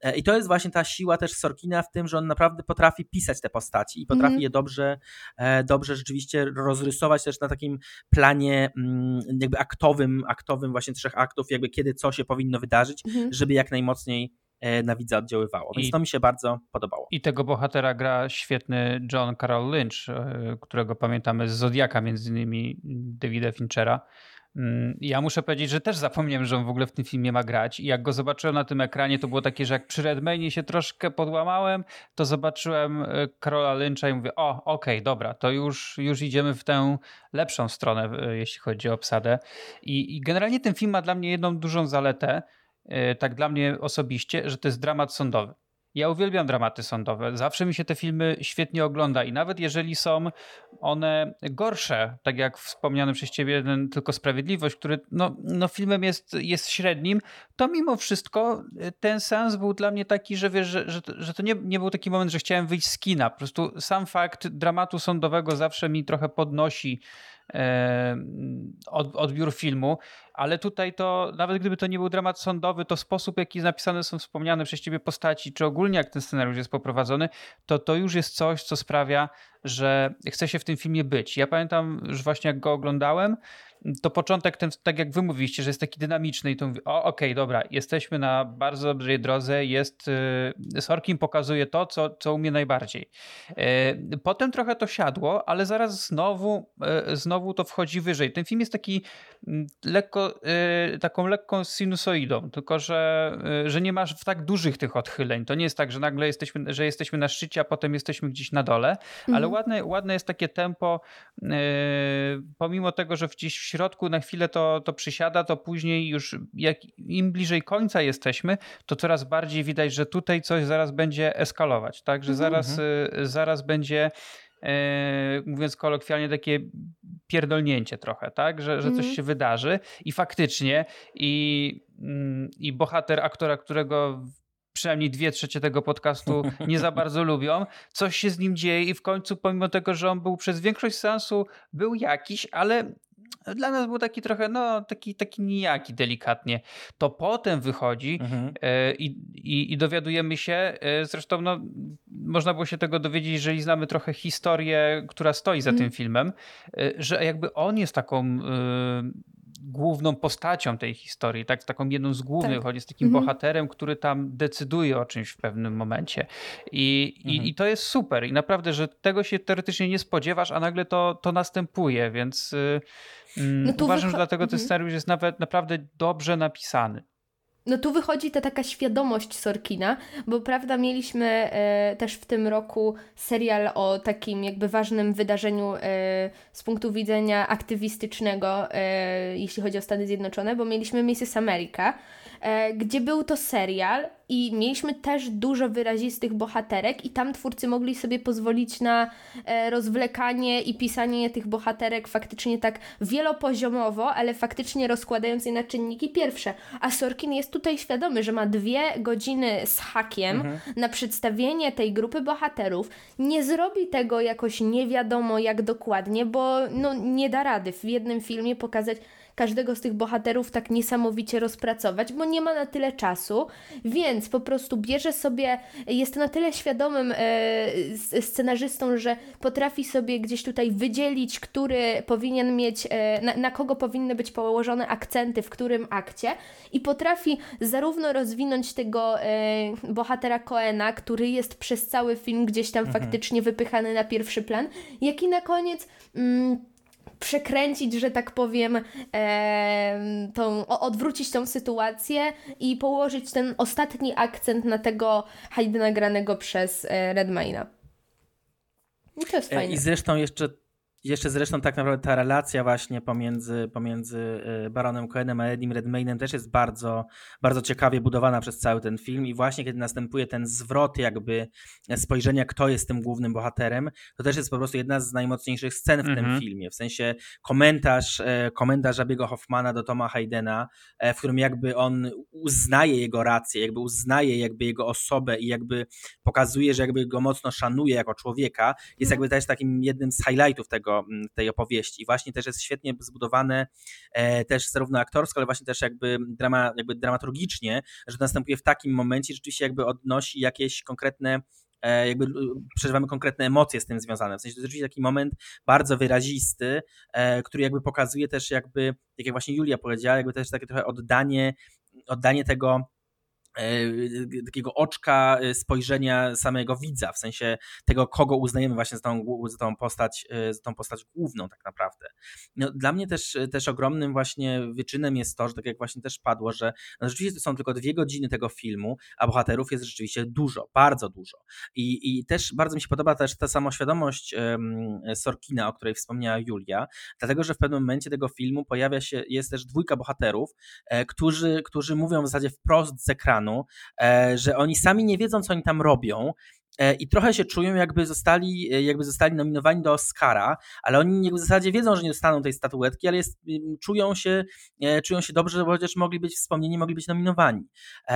E, I to jest właśnie ta siła też Sorkina w tym, że on naprawdę potrafi pisać te postaci i potrafi mm. je dobrze, e, dobrze rzeczywiście rozrysować też na takim planie mm, jakby aktowym, aktowym właśnie trzech aktów, jakby kiedy co się powinno wydarzyć, mm. żeby jak najmocniej na widza oddziaływało. Więc I, to mi się bardzo podobało. I tego bohatera gra świetny John Carroll Lynch, e, którego pamiętamy z Zodiaka, między innymi Davida Finchera. Mm, ja muszę powiedzieć, że też zapomniałem, że on w ogóle w tym filmie ma grać. I jak go zobaczyłem na tym ekranie, to było takie, że jak przy Redmaynie się troszkę podłamałem, to zobaczyłem e, Karola Lyncha i mówię, o, okej, okay, dobra, to już, już idziemy w tę lepszą stronę, jeśli chodzi o obsadę. I, I generalnie ten film ma dla mnie jedną dużą zaletę, E, tak dla mnie osobiście, że to jest dramat sądowy. Ja uwielbiam dramaty sądowe. Zawsze mi się te filmy świetnie ogląda i nawet jeżeli są one gorsze, tak jak wspomniany przez ciebie jeden tylko Sprawiedliwość, który no, no filmem jest, jest średnim, to mimo wszystko e, ten sens był dla mnie taki, że wiesz, że, że, że to nie, nie był taki moment, że chciałem wyjść z kina. Po prostu sam fakt dramatu sądowego zawsze mi trochę podnosi e, odbiór filmu ale tutaj to, nawet gdyby to nie był dramat sądowy, to sposób, jaki napisane są wspomniane przez ciebie postaci, czy ogólnie jak ten scenariusz jest poprowadzony, to to już jest coś, co sprawia, że chce się w tym filmie być. Ja pamiętam, że właśnie jak go oglądałem, to początek ten, tak jak wy mówiliście, że jest taki dynamiczny i to mówi, o okej, okay, dobra, jesteśmy na bardzo dobrej drodze, jest, y, Sorkin pokazuje to, co, co umie najbardziej. Y, potem trochę to siadło, ale zaraz znowu, y, znowu to wchodzi wyżej. Ten film jest taki mm, lekko, taką lekką sinusoidą, tylko że, że nie masz w tak dużych tych odchyleń. To nie jest tak, że nagle jesteśmy, że jesteśmy na szczycie, a potem jesteśmy gdzieś na dole, mhm. ale ładne, ładne jest takie tempo, pomimo tego, że gdzieś środku na chwilę to, to przysiada, to później już jak im bliżej końca jesteśmy, to coraz bardziej widać, że tutaj coś zaraz będzie eskalować, tak? Że mhm. zaraz, mhm. zaraz będzie e, mówiąc kolokwialnie, takie pierdolnięcie trochę, tak? Że, że coś mhm. się wydarzy i faktycznie i, mm, i bohater aktora, którego przynajmniej dwie trzecie tego podcastu nie za bardzo lubią. Coś się z nim dzieje i w końcu, pomimo tego, że on był przez większość sensu był jakiś, ale dla nas był taki trochę, no, taki, taki nijaki delikatnie. To potem wychodzi mhm. e, i, i, i, dowiadujemy się, e, zresztą no, można było się tego dowiedzieć, jeżeli znamy trochę historię, która stoi za mhm. tym filmem, e, że jakby on jest taką główną postacią tej historii, tak, taką jedną z głównych, tak. jest takim mhm. bohaterem, który tam decyduje o czymś w pewnym momencie. I, mhm. i, i, to jest super. I naprawdę, że tego się teoretycznie nie spodziewasz, a nagle to, to następuje, więc y, mm, no uważam, że dlatego ten mhm. scenariusz jest nawet naprawdę dobrze napisany. No tu wychodzi ta taka świadomość Sorkina, bo prawda mieliśmy e, też w tym roku serial o takim jakby ważnym wydarzeniu e, z punktu widzenia aktywistycznego, e, jeśli chodzi o Stany Zjednoczone, bo mieliśmy Mrs. America, gdzie był to serial i mieliśmy też dużo wyrazistych bohaterek i tam twórcy mogli sobie pozwolić na e, rozwlekanie i pisanie tych bohaterek faktycznie tak wielopoziomowo, ale faktycznie rozkładając je na czynniki pierwsze. A Sorkin jest tutaj świadomy, że ma dwie godziny z hakiem mhm. na przedstawienie tej grupy bohaterów. Nie zrobi tego jakoś nie wiadomo jak dokładnie, bo no, nie da rady w jednym filmie pokazać każdego z tych bohaterów tak niesamowicie rozpracować, bo nie ma na tyle czasu, więc po prostu bierze sobie, jest na tyle świadomym e, scenarzystą, że potrafi sobie gdzieś tutaj wydzielić, który powinien mieć, e, na, na kogo powinny być położone akcenty, w którym akcie i potrafi zarówno rozwinąć tego e, bohatera Coena, który jest przez cały film gdzieś tam mhm. faktycznie wypychany na pierwszy plan, jak i na koniec. Mm, przekręcić, że tak powiem, e, tą, odwrócić tą sytuację i położyć ten ostatni akcent na tego Haydena granego przez e, Redmayna. I to jest e, fajne. I zresztą jeszcze jeszcze zresztą tak naprawdę ta relacja właśnie pomiędzy, pomiędzy y, Baronem Cohenem a Edim Redmaynem też jest bardzo, bardzo ciekawie budowana przez cały ten film i właśnie kiedy następuje ten zwrot jakby spojrzenia, kto jest tym głównym bohaterem, to też jest po prostu jedna z najmocniejszych scen w tym mhm. filmie. W sensie komentarz, e, komentarz Abiego Hoffmana do Toma Haydena, e, w którym jakby on uznaje jego rację, jakby uznaje jakby jego osobę i jakby pokazuje, że jakby go mocno szanuje jako człowieka, jest mhm. jakby też takim jednym z highlightów tego tej opowieści. I właśnie też jest świetnie zbudowane e, też zarówno aktorsko, ale właśnie też jakby, drama, jakby dramaturgicznie, że następuje w takim momencie, rzeczywiście jakby odnosi jakieś konkretne e, jakby przeżywamy konkretne emocje z tym związane. W sensie to jest rzeczywiście taki moment bardzo wyrazisty, e, który jakby pokazuje też jakby, tak jak właśnie Julia powiedziała, jakby też takie trochę oddanie, oddanie tego E, takiego oczka e, spojrzenia samego widza, w sensie tego, kogo uznajemy właśnie za tą, za tą, postać, e, za tą postać główną tak naprawdę. No, dla mnie też, też ogromnym właśnie wyczynem jest to, że tak jak właśnie też padło, że no, rzeczywiście to są tylko dwie godziny tego filmu, a bohaterów jest rzeczywiście dużo, bardzo dużo. I, i też bardzo mi się podoba też ta samoświadomość um, Sorkina, o której wspomniała Julia, dlatego, że w pewnym momencie tego filmu pojawia się, jest też dwójka bohaterów, e, którzy, którzy mówią w zasadzie wprost z ekranu, E, że oni sami nie wiedzą, co oni tam robią, i trochę się czują, jakby zostali, e, jakby zostali nominowani do Oscara, ale oni w zasadzie wiedzą, że nie dostaną tej statuetki, ale jest, czują, się, e, czują się dobrze, bo chociaż mogli być wspomnieni, mogli być nominowani.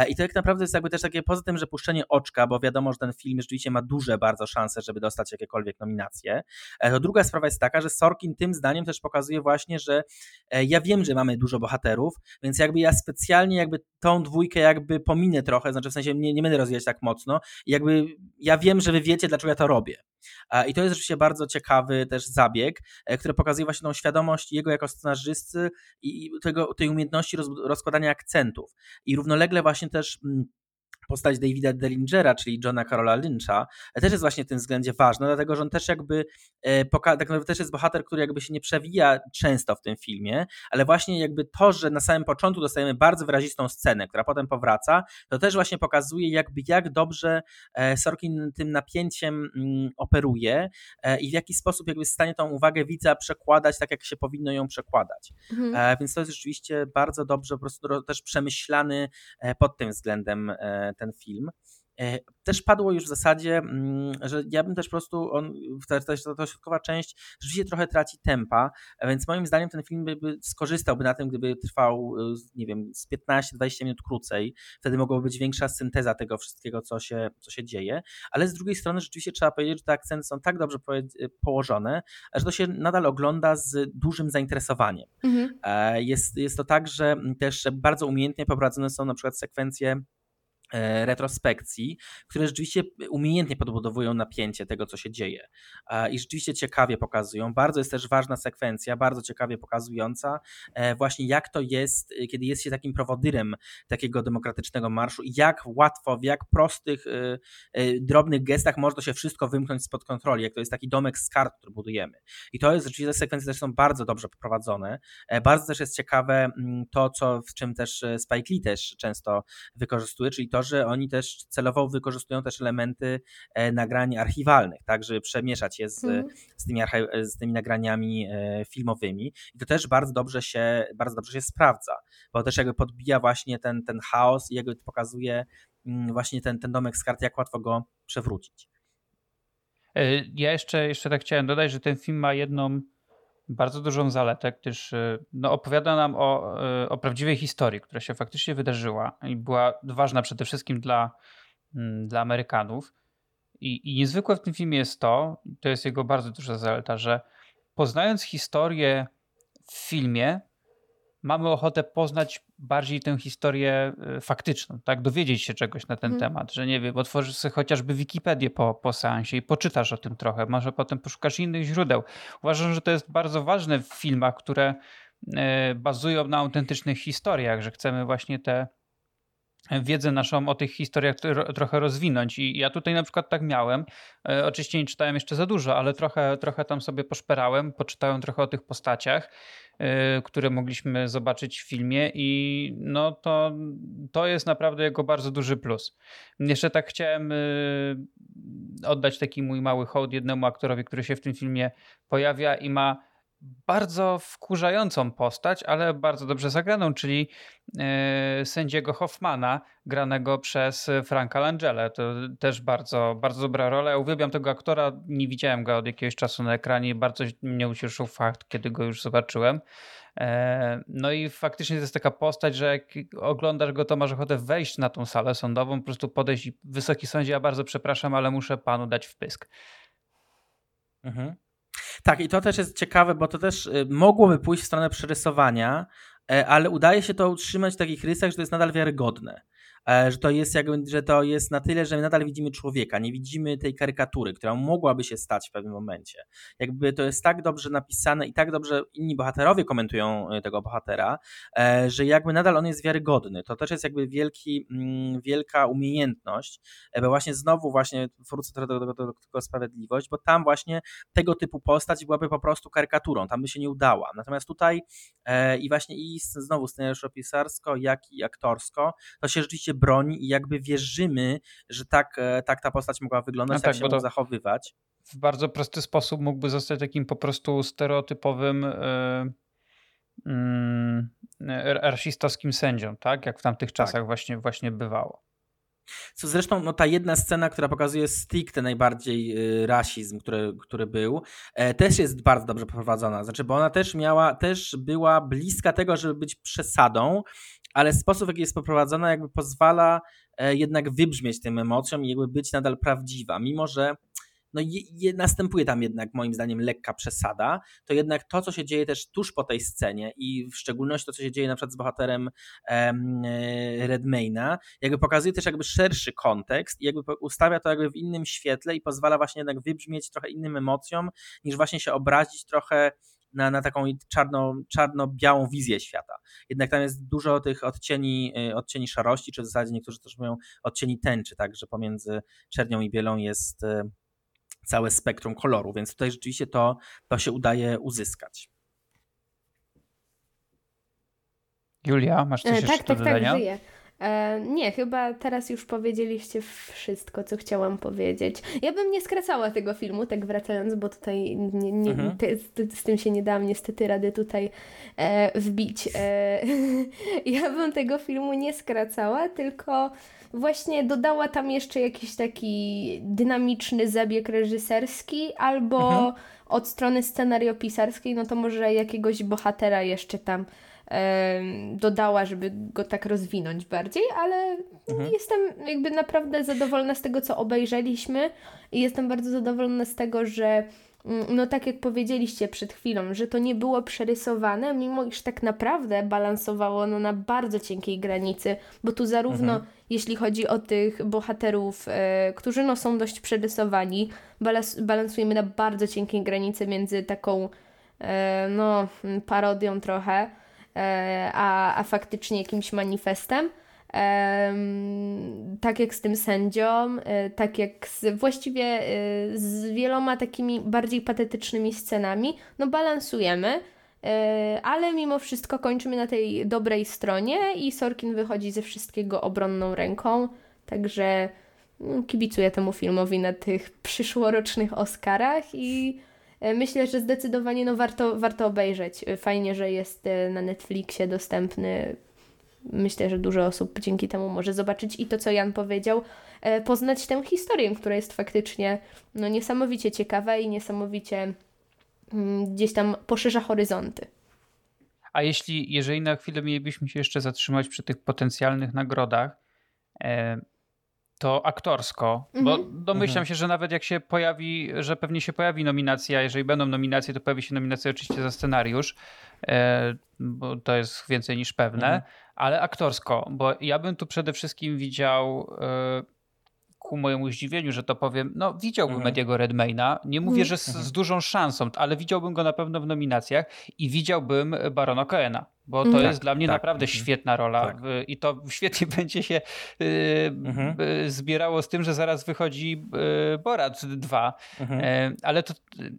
I to tak naprawdę jest jakby też takie, poza tym, że puszczenie oczka, bo wiadomo, że ten film rzeczywiście ma duże bardzo szanse, żeby dostać jakiekolwiek nominacje, to druga sprawa jest taka, że Sorkin tym zdaniem też pokazuje właśnie, że ja wiem, że mamy dużo bohaterów, więc jakby ja specjalnie jakby tą dwójkę jakby pominę trochę, znaczy w sensie nie, nie będę rozwijać tak mocno, jakby ja ja wiem, że wy wiecie, dlaczego ja to robię. I to jest rzeczywiście bardzo ciekawy też zabieg, e, który pokazuje właśnie tą świadomość jego jako scenarzysty i tego, tej umiejętności rozkładania akcentów. I równolegle właśnie też mm, postać Davida Dellingera, czyli Johna Carola Lyncha, też jest właśnie w tym względzie ważna, dlatego że on też jakby e, tak naprawdę też jest bohater, który jakby się nie przewija często w tym filmie, ale właśnie jakby to, że na samym początku dostajemy bardzo wyrazistą scenę, która potem powraca, to też właśnie pokazuje jakby jak dobrze e, Sorkin tym napięciem mm, operuje e, i w jaki sposób jakby jest w stanie tą uwagę widza przekładać tak, jak się powinno ją przekładać. Mhm. Więc to jest rzeczywiście bardzo dobrze, po prostu też przemyślany pod tym względem ten film. E, też padło już w zasadzie, mm, że ja bym też po prostu, on, ta, ta, ta środkowa część rzeczywiście trochę traci tempa, więc moim zdaniem ten film by, by skorzystałby na tym, gdyby trwał, e, nie wiem, z 15-20 minut krócej. Wtedy mogłaby być większa synteza tego wszystkiego, co się, co się dzieje. Ale z drugiej strony rzeczywiście trzeba powiedzieć, że te akcenty są tak dobrze położone, że to się nadal ogląda z dużym zainteresowaniem. Mhm. E, jest, jest to tak, że też bardzo umiejętnie poprowadzone są na przykład sekwencje E, retrospekcji, które rzeczywiście umiejętnie podbudowują napięcie tego, co się dzieje i rzeczywiście ciekawie pokazują. Bardzo jest też ważna sekwencja, bardzo ciekawie pokazująca e, właśnie jak to jest, e, kiedy jest się takim prowodyrem takiego demokratycznego marszu i jak łatwo, w jak prostych, drobnych gestach może to się wszystko wymknąć spod kontroli, jak to jest taki domek z kart, który budujemy. I to jest rzeczywiście, te sekwencje też są bardzo dobrze poprowadzone. Bardzo też jest ciekawe mm, to, co, w czym też Spike Lee też często wykorzystuje, czyli to, że oni też celowo wykorzystują też elementy e, nagrań archiwalnych, tak, żeby przemieszać je z, mm. z, tymi, z tymi nagraniami e, filmowymi i to też bardzo dobrze się, bardzo dobrze się sprawdza, bo też jakby podbija właśnie ten, ten chaos i jakby pokazuje mm, właśnie ten, ten domek z kart, jak łatwo go przewrócić. E, ja jeszcze, jeszcze tak chciałem dodać, że ten film ma jedną bardzo dużą zaletę, gdyż y, no, opowiada nam o, y, o prawdziwej historii, która się faktycznie wydarzyła i była ważna przede wszystkim dla, mm, dla Amerykanów. I, I niezwykłe w tym filmie jest to, to jest jego bardzo duża zaleta, że poznając historię w filmie, mamy ochotę poznać bardziej tę historię y, faktyczną, tak? Dowiedzieć się czegoś na ten Mhm. temat, że nie wiem, otworzysz sobie chociażby Wikipedię po, po seansie i poczytasz o tym trochę, może potem poszukasz innych źródeł. Uważam, że to jest bardzo ważne w filmach, które e, bazują na autentycznych historiach, że chcemy właśnie tę wiedzę naszą o tych historiach tro- trochę rozwinąć. I ja tutaj na przykład tak miałem. E, oczywiście nie czytałem jeszcze za dużo, ale trochę, trochę tam sobie poszperałem, poczytałem trochę o tych postaciach, które mogliśmy zobaczyć w filmie i no to, to jest naprawdę jego bardzo duży plus. Jeszcze tak chciałem e, oddać taki mój mały hołd jednemu aktorowi, który się w tym filmie pojawia i ma bardzo wkurzającą postać, ale bardzo dobrze zagraną, czyli e, sędziego Hoffmana, granego przez Franka Langella. To też bardzo, bardzo dobra rola. Ja uwielbiam tego aktora, nie widziałem go od jakiegoś czasu na ekranie, bardzo mnie ucieszył fakt, kiedy go już zobaczyłem. E, no i faktycznie to jest taka postać, że jak oglądasz go, to masz ochotę wejść na tą salę sądową, po prostu podejść i wysoki sądzie, ja bardzo przepraszam, ale muszę panu dać wpysk. Mhm. Tak, i to też jest ciekawe, bo to też y, mogłoby pójść w stronę przerysowania, e, ale udaje się to utrzymać w takich rysach, że to jest nadal wiarygodne. E, że to jest jakby, że to jest na tyle, że nadal widzimy człowieka, nie widzimy tej karykatury, która mogłaby się stać w pewnym momencie. Jakby to jest tak dobrze napisane i tak dobrze inni bohaterowie komentują y, tego bohatera, e, że jakby nadal on jest wiarygodny. To też jest jakby wielki, mm, wielka umiejętność, bo właśnie znowu właśnie wrócę trochę do, do, do, do Sprawiedliwość, bo tam właśnie tego typu postać byłaby po prostu karykaturą, tam by się nie udała. Natomiast tutaj e, i właśnie i znowu scenariuszopisarsko, jak i aktorsko, to się rzeczywiście broni i jakby wierzymy, że tak, e, tak ta postać mogła wyglądać, No tak, tak, się mógł zachowywać. w bardzo prosty sposób mógłby zostać takim po prostu stereotypowym mm, e, rasistowskim sędzią, tak? Jak w tamtych czasach właśnie, właśnie bywało. Co zresztą no, ta jedna scena, która pokazuje stricte najbardziej y, rasizm, który, który był, e, też jest bardzo dobrze poprowadzona. Znaczy, bo ona też miała, też była bliska tego, żeby być przesadą, ale sposób, w jaki jest poprowadzona, jakby pozwala e, jednak wybrzmieć tym emocjom i jakby być nadal prawdziwa, mimo że no je, je, następuje tam jednak moim zdaniem lekka przesada, to jednak to, co się dzieje też tuż po tej scenie i w szczególności to, co się dzieje na przykład z bohaterem em, e, Redmayna, jakby pokazuje też jakby szerszy kontekst i jakby ustawia to jakby w innym świetle i pozwala właśnie jednak wybrzmieć trochę innym emocjom, niż właśnie się obrazić trochę na, na taką czarno, czarno-białą wizję świata. Jednak tam jest dużo tych odcieni, y, odcieni szarości, czy w zasadzie niektórzy też mówią odcieni tęczy, tak, że pomiędzy czernią i bielą jest y, całe spektrum koloru, więc tutaj rzeczywiście to, to się udaje uzyskać. Julia, masz coś E, jeszcze tak, do tak, tak, dodania? żyję. E, nie, chyba teraz już powiedzieliście wszystko, co chciałam powiedzieć. Ja bym nie skracała tego filmu, tak wracając, bo tutaj nie, nie, Mhm. te, z, z tym się nie dałam niestety rady tutaj e, wbić. E, ja bym tego filmu nie skracała, tylko właśnie dodała tam jeszcze jakiś taki dynamiczny zabieg reżyserski, albo Mhm. od strony scenariopisarskiej, no to może jakiegoś bohatera jeszcze tam dodała, żeby go tak rozwinąć bardziej, ale Mhm. jestem jakby naprawdę zadowolona z tego, co obejrzeliśmy i jestem bardzo zadowolona z tego, że mm, no tak jak powiedzieliście przed chwilą, że to nie było przerysowane, mimo iż tak naprawdę balansowało ono na bardzo cienkiej granicy, bo tu zarówno Mhm. jeśli chodzi o tych bohaterów, e, którzy no są dość przerysowani, balans, balansujemy na bardzo cienkiej granicy między taką e, no parodią trochę, a, a faktycznie jakimś manifestem. Em, tak jak z tym sędzią, e, tak jak z, właściwie e, z wieloma takimi bardziej patetycznymi scenami, no balansujemy, e, ale mimo wszystko kończymy na tej dobrej stronie i Sorkin wychodzi ze wszystkiego obronną ręką, także mm, kibicuję temu filmowi na tych przyszłorocznych Oscarach i e, myślę, że zdecydowanie no, warto, warto obejrzeć. E, Fajnie, że jest e, na Netflixie dostępny. Myślę, że dużo osób dzięki temu może zobaczyć i to, co Jan powiedział, e, poznać tę historię, która jest faktycznie no, niesamowicie ciekawa i niesamowicie mm, gdzieś tam poszerza horyzonty. A jeśli, jeżeli na chwilę mielibyśmy się jeszcze zatrzymać przy tych potencjalnych nagrodach, e, to aktorsko, bo Mhm. domyślam Mhm. się, że nawet jak się pojawi, że pewnie się pojawi nominacja, jeżeli będą nominacje, to pojawi się nominacja oczywiście za scenariusz, e, bo to jest więcej niż pewne, Mhm. ale aktorsko, bo ja bym tu przede wszystkim widział e, ku mojemu zdziwieniu, że to powiem, no widziałbym Mhm. Ediego Redmayna, nie mówię, Mhm. że z, Mhm. z dużą szansą, ale widziałbym go na pewno w nominacjach i widziałbym Barona Coena, bo to Mhm. jest Tak, dla mnie tak. naprawdę Mhm. świetna rola Tak. i to świetnie będzie się y, Mhm. y, zbierało z tym, że zaraz wychodzi y, Borat 2, Mhm. E, ale to y,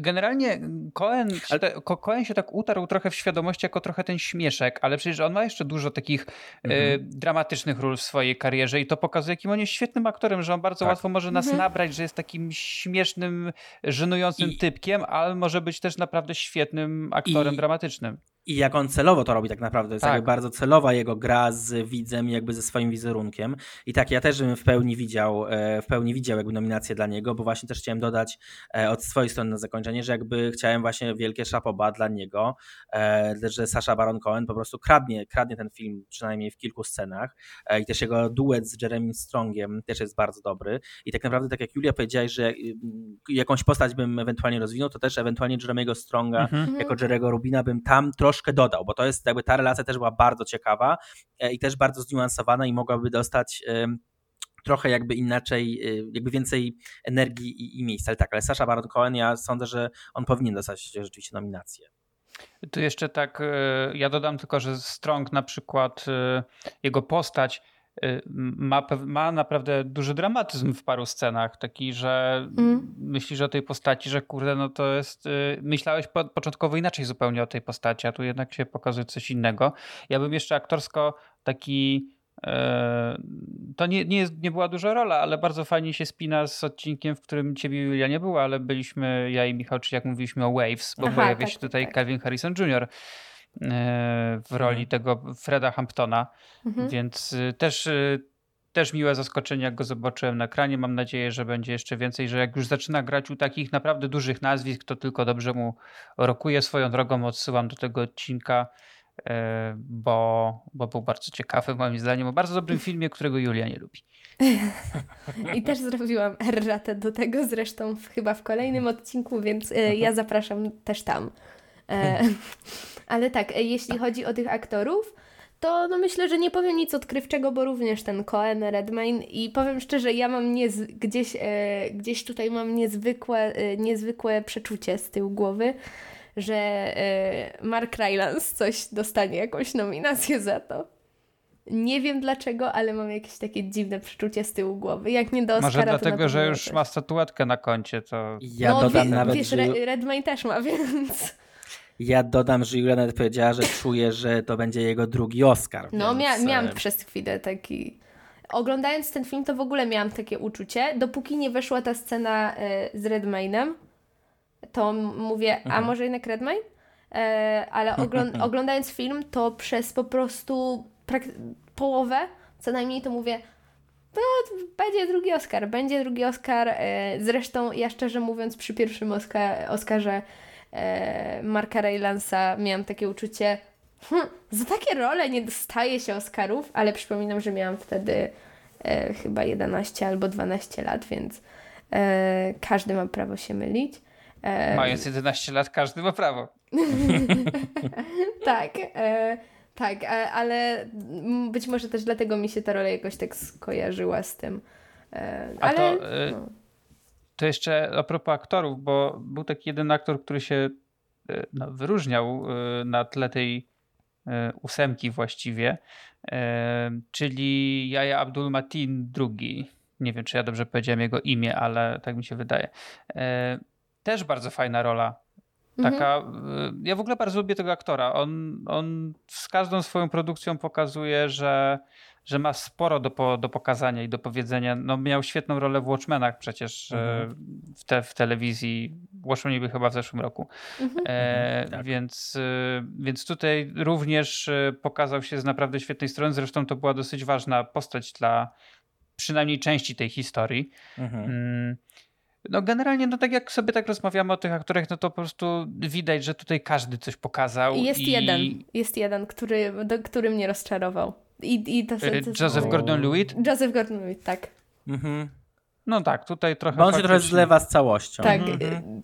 generalnie Cohen, się Ale- Cohen się tak utarł trochę w świadomości jako trochę ten śmieszek, ale przecież on ma jeszcze dużo takich e, Mhm. dramatycznych ról w swojej karierze i to pokazuje, jakim on jest świetnym aktorem, że on bardzo Tak. łatwo może nas Mhm. nabrać, że jest takim śmiesznym, żenującym I- typkiem, ale może być też naprawdę świetnym aktorem I- dramatycznym. I jak on celowo to robi tak naprawdę, jest Tak. jakby bardzo celowa jego gra z widzem, jakby ze swoim wizerunkiem. I tak, ja też bym w pełni widział, e, w pełni widział jakby nominację dla niego, bo właśnie też chciałem dodać e, od swojej strony na zakończenie, że jakby chciałem właśnie wielkie szapoba dla niego, e, że Sasha Baron Cohen po prostu kradnie, kradnie ten film przynajmniej w kilku scenach i też jego duet z Jeremy Strongiem też jest bardzo dobry. I tak naprawdę, tak jak Julia powiedziałaś, że mm, jakąś postać bym ewentualnie rozwinął, to też ewentualnie Jeremy'ego Stronga Mhm. jako Jerego Rubina bym tam troszkę dodał, bo to jest jakby ta relacja też była bardzo ciekawa e, i też bardzo zniuansowana i mogłaby dostać trochę jakby inaczej, e, jakby więcej energii i, i miejsca. Ale tak, ale Sasha Baron Cohen, ja sądzę, że on powinien dostać rzeczywiście nominację. Tu jeszcze tak, e, ja dodam tylko, że Strong na przykład, jego postać ma, pew- ma naprawdę duży dramatyzm w paru scenach, taki, że Mm. myślisz o tej postaci, że kurde, no to jest, e, myślałeś po, początkowo inaczej zupełnie o tej postaci, a tu jednak się pokazuje coś innego. Ja bym jeszcze aktorsko taki, e, to nie, nie, jest, nie była duża rola, ale bardzo fajnie się spina z odcinkiem, w którym ciebie Julia nie było, ale byliśmy, ja i Michał, czy jak mówiliśmy o Waves, bo Aha, pojawia tak, się tak, tutaj tak. Calvin Harrison Jr. e, w roli Mhm. tego Freda Hamptona, Mhm. więc y, też, y, też miłe zaskoczenie, jak go zobaczyłem na ekranie. Mam nadzieję, że będzie jeszcze więcej, że jak już zaczyna grać u takich naprawdę dużych nazwisk, to tylko dobrze mu rokuje swoją drogą. Odsyłam do tego odcinka, e, bo, bo był bardzo ciekawy moim zdaniem, o bardzo dobrym filmie, którego Julia nie lubi. I też zrobiłam erratę do tego, zresztą w, chyba w kolejnym odcinku, więc e, ja zapraszam też tam. Ale tak, e, jeśli chodzi o tych aktorów, to no myślę, że nie powiem nic odkrywczego, bo również ten Cohen, Redmayne i powiem szczerze, ja mam niez, gdzieś, e, gdzieś tutaj mam niezwykłe, e, niezwykłe przeczucie z tyłu głowy, że e, Mark Rylance coś dostanie, jakąś nominację za to. Nie wiem dlaczego, ale mam jakieś takie dziwne przeczucie z tyłu głowy. Jak nie do Oscara, Może dlatego, że już ma statuetkę na koncie, to Ja no, dodam wie, nawet, wiesz, że... Re- Redmayne też ma, więc... Ja dodam, że Julia nawet powiedziała, że czuje, że to będzie jego drugi Oscar. No, więc, mia- miałam e, przez chwilę taki... Oglądając ten film, to w ogóle miałam takie uczucie. Dopóki nie weszła ta scena e, z Redmaynem, to mówię, a Mhm. może jednak Redmayne? E, ale oglą- oglądając film, to przez po prostu połowę, co najmniej to mówię, no, będzie drugi Oscar, będzie drugi Oscar. Zresztą ja szczerze mówiąc przy pierwszym Oscar- Oscarze e, Marka Rylansa miałam takie uczucie, hm, za takie role nie dostaje się Oscarów, ale przypominam, że miałam wtedy e, chyba 11 albo 12 lat, więc e, każdy ma prawo się mylić. E, mając 11 lat każdy ma prawo. tak, e, tak, ale być może też dlatego mi się ta rola jakoś tak skojarzyła z tym. E, A ale, to, no. To jeszcze a propos aktorów, bo był taki jeden aktor, który się e, no, wyróżniał e, na tle tej e, ósemki właściwie, czyli Jaja Abdul Matin II. Nie wiem, czy ja dobrze powiedziałem jego imię, ale tak mi się wydaje. Też bardzo fajna rola. Mhm. Taka, e, ja w ogóle bardzo lubię tego aktora. On, on z każdą swoją produkcją pokazuje, że, że ma sporo do, po, do pokazania i do powiedzenia. No, miał świetną rolę w Watchmenach przecież e, Mhm. w, te, w telewizji. Watchmen byli chyba w zeszłym roku. Mhm. E, tak. więc, e, więc tutaj również e, pokazał się z naprawdę świetnej strony. Zresztą to była dosyć ważna postać dla przynajmniej części tej historii. Mhm. No generalnie, no tak jak sobie tak rozmawiamy o tych aktorach, no to po prostu widać, że tutaj każdy coś pokazał. I jest i jeden, jest jeden, który, do, który mnie rozczarował. I, i to, e, to, to Joseph. Gordon-Lewitt. Joseph Gordon-Levitt, tak. Mhm. No tak, tutaj trochę. Bo on się trochę zlewa z całością. Tak. Mhm.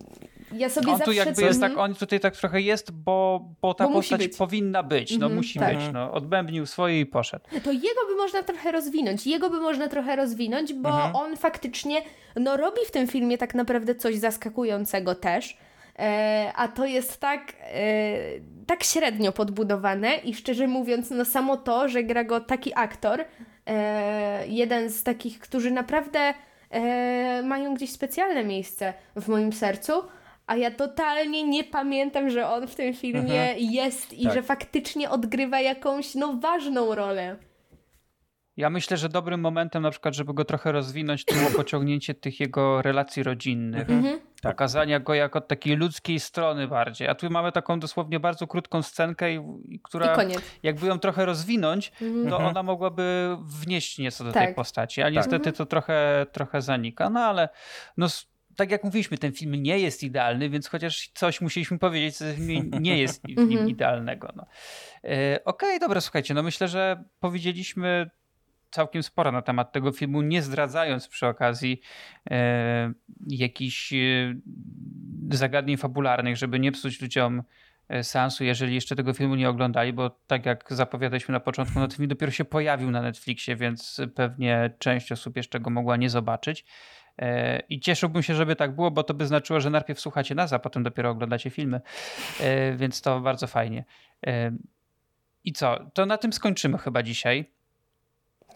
Ja sobie On tu jakby jest tak, on tutaj tak trochę jest, bo, bo ta Bo postać być. powinna być. No Mhm, musi tak. być. No, odbębnił swoje i poszedł. To jego by można trochę rozwinąć. Jego by można trochę rozwinąć, bo Mhm. on faktycznie no, robi w tym filmie tak naprawdę coś zaskakującego też. E, a to jest tak, e, tak średnio podbudowane i szczerze mówiąc, no samo to, że gra go taki aktor, e, jeden z takich, którzy naprawdę e, mają gdzieś specjalne miejsce w moim sercu, a ja totalnie nie pamiętam, że on w tym filmie Mhm. jest i Tak. że faktycznie odgrywa jakąś no ważną rolę. Ja myślę, że dobrym momentem na przykład, żeby go trochę rozwinąć, to było pociągnięcie tych jego relacji rodzinnych. Mhm. Tak. Pokazania go jako takiej ludzkiej strony bardziej. A tu mamy taką dosłownie bardzo krótką scenkę, która I jakby ją trochę rozwinąć, Mhm. to Mhm. ona mogłaby wnieść nieco do Tak. tej postaci. A niestety Mhm. to trochę, trochę zanika. No ale no, tak jak mówiliśmy, ten film nie jest idealny, więc chociaż coś musieliśmy powiedzieć, co nie jest w nim Mhm. idealnego. No. E, Okej, dobra, słuchajcie, no myślę, że powiedzieliśmy całkiem sporo na temat tego filmu, nie zdradzając przy okazji e, jakichś e, zagadnień fabularnych, żeby nie psuć ludziom e, seansu, jeżeli jeszcze tego filmu nie oglądali, bo tak jak zapowiadaliśmy na początku, no ten film dopiero się pojawił na Netflixie, więc pewnie część osób jeszcze go mogła nie zobaczyć. E, I cieszyłbym się, żeby tak było, bo to by znaczyło, że najpierw słuchacie nas, a potem dopiero oglądacie filmy, E, więc to bardzo fajnie. E, I co? To na tym skończymy chyba dzisiaj.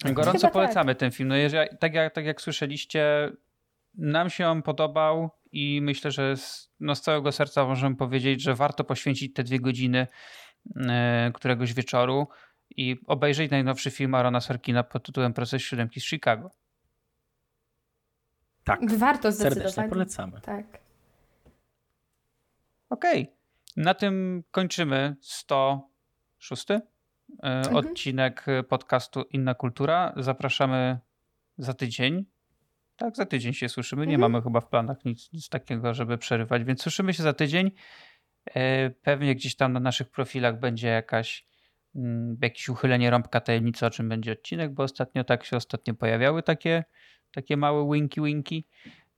Gorąco Chyba tak. polecamy ten film. No jeżeli, tak, jak, tak jak słyszeliście, nam się on podobał i myślę, że z, no z całego serca możemy powiedzieć, że warto poświęcić te dwie godziny któregoś wieczoru i obejrzeć najnowszy film Arona Sorkina pod tytułem Proces Siódemki z Chicago. Tak, Warto serdecznie zdecydowanie. polecamy. Tak. Okej, na tym kończymy 106 e, odcinek podcastu Inna Kultura. Zapraszamy za tydzień. Tak, za tydzień się słyszymy. Nie Mhm. mamy chyba w planach nic, nic takiego, żeby przerywać, więc słyszymy się za tydzień. E, Pewnie gdzieś tam na naszych profilach będzie jakaś mm, jakieś uchylenie rąbka tajemnicy, o czym będzie odcinek, bo ostatnio tak się ostatnio pojawiały takie, takie małe winki winki.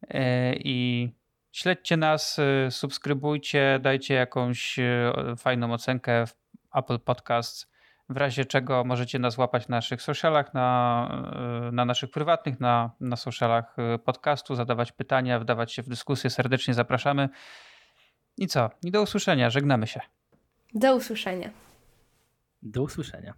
E, I śledźcie nas, e, subskrybujcie, dajcie jakąś e, fajną ocenkę w Apple Podcasts. W razie czego możecie nas łapać na naszych socialach, na, na naszych prywatnych, na, na socialach podcastu, zadawać pytania, wdawać się w dyskusję. Serdecznie zapraszamy. I co? I do usłyszenia. Żegnamy się. Do usłyszenia. Do usłyszenia.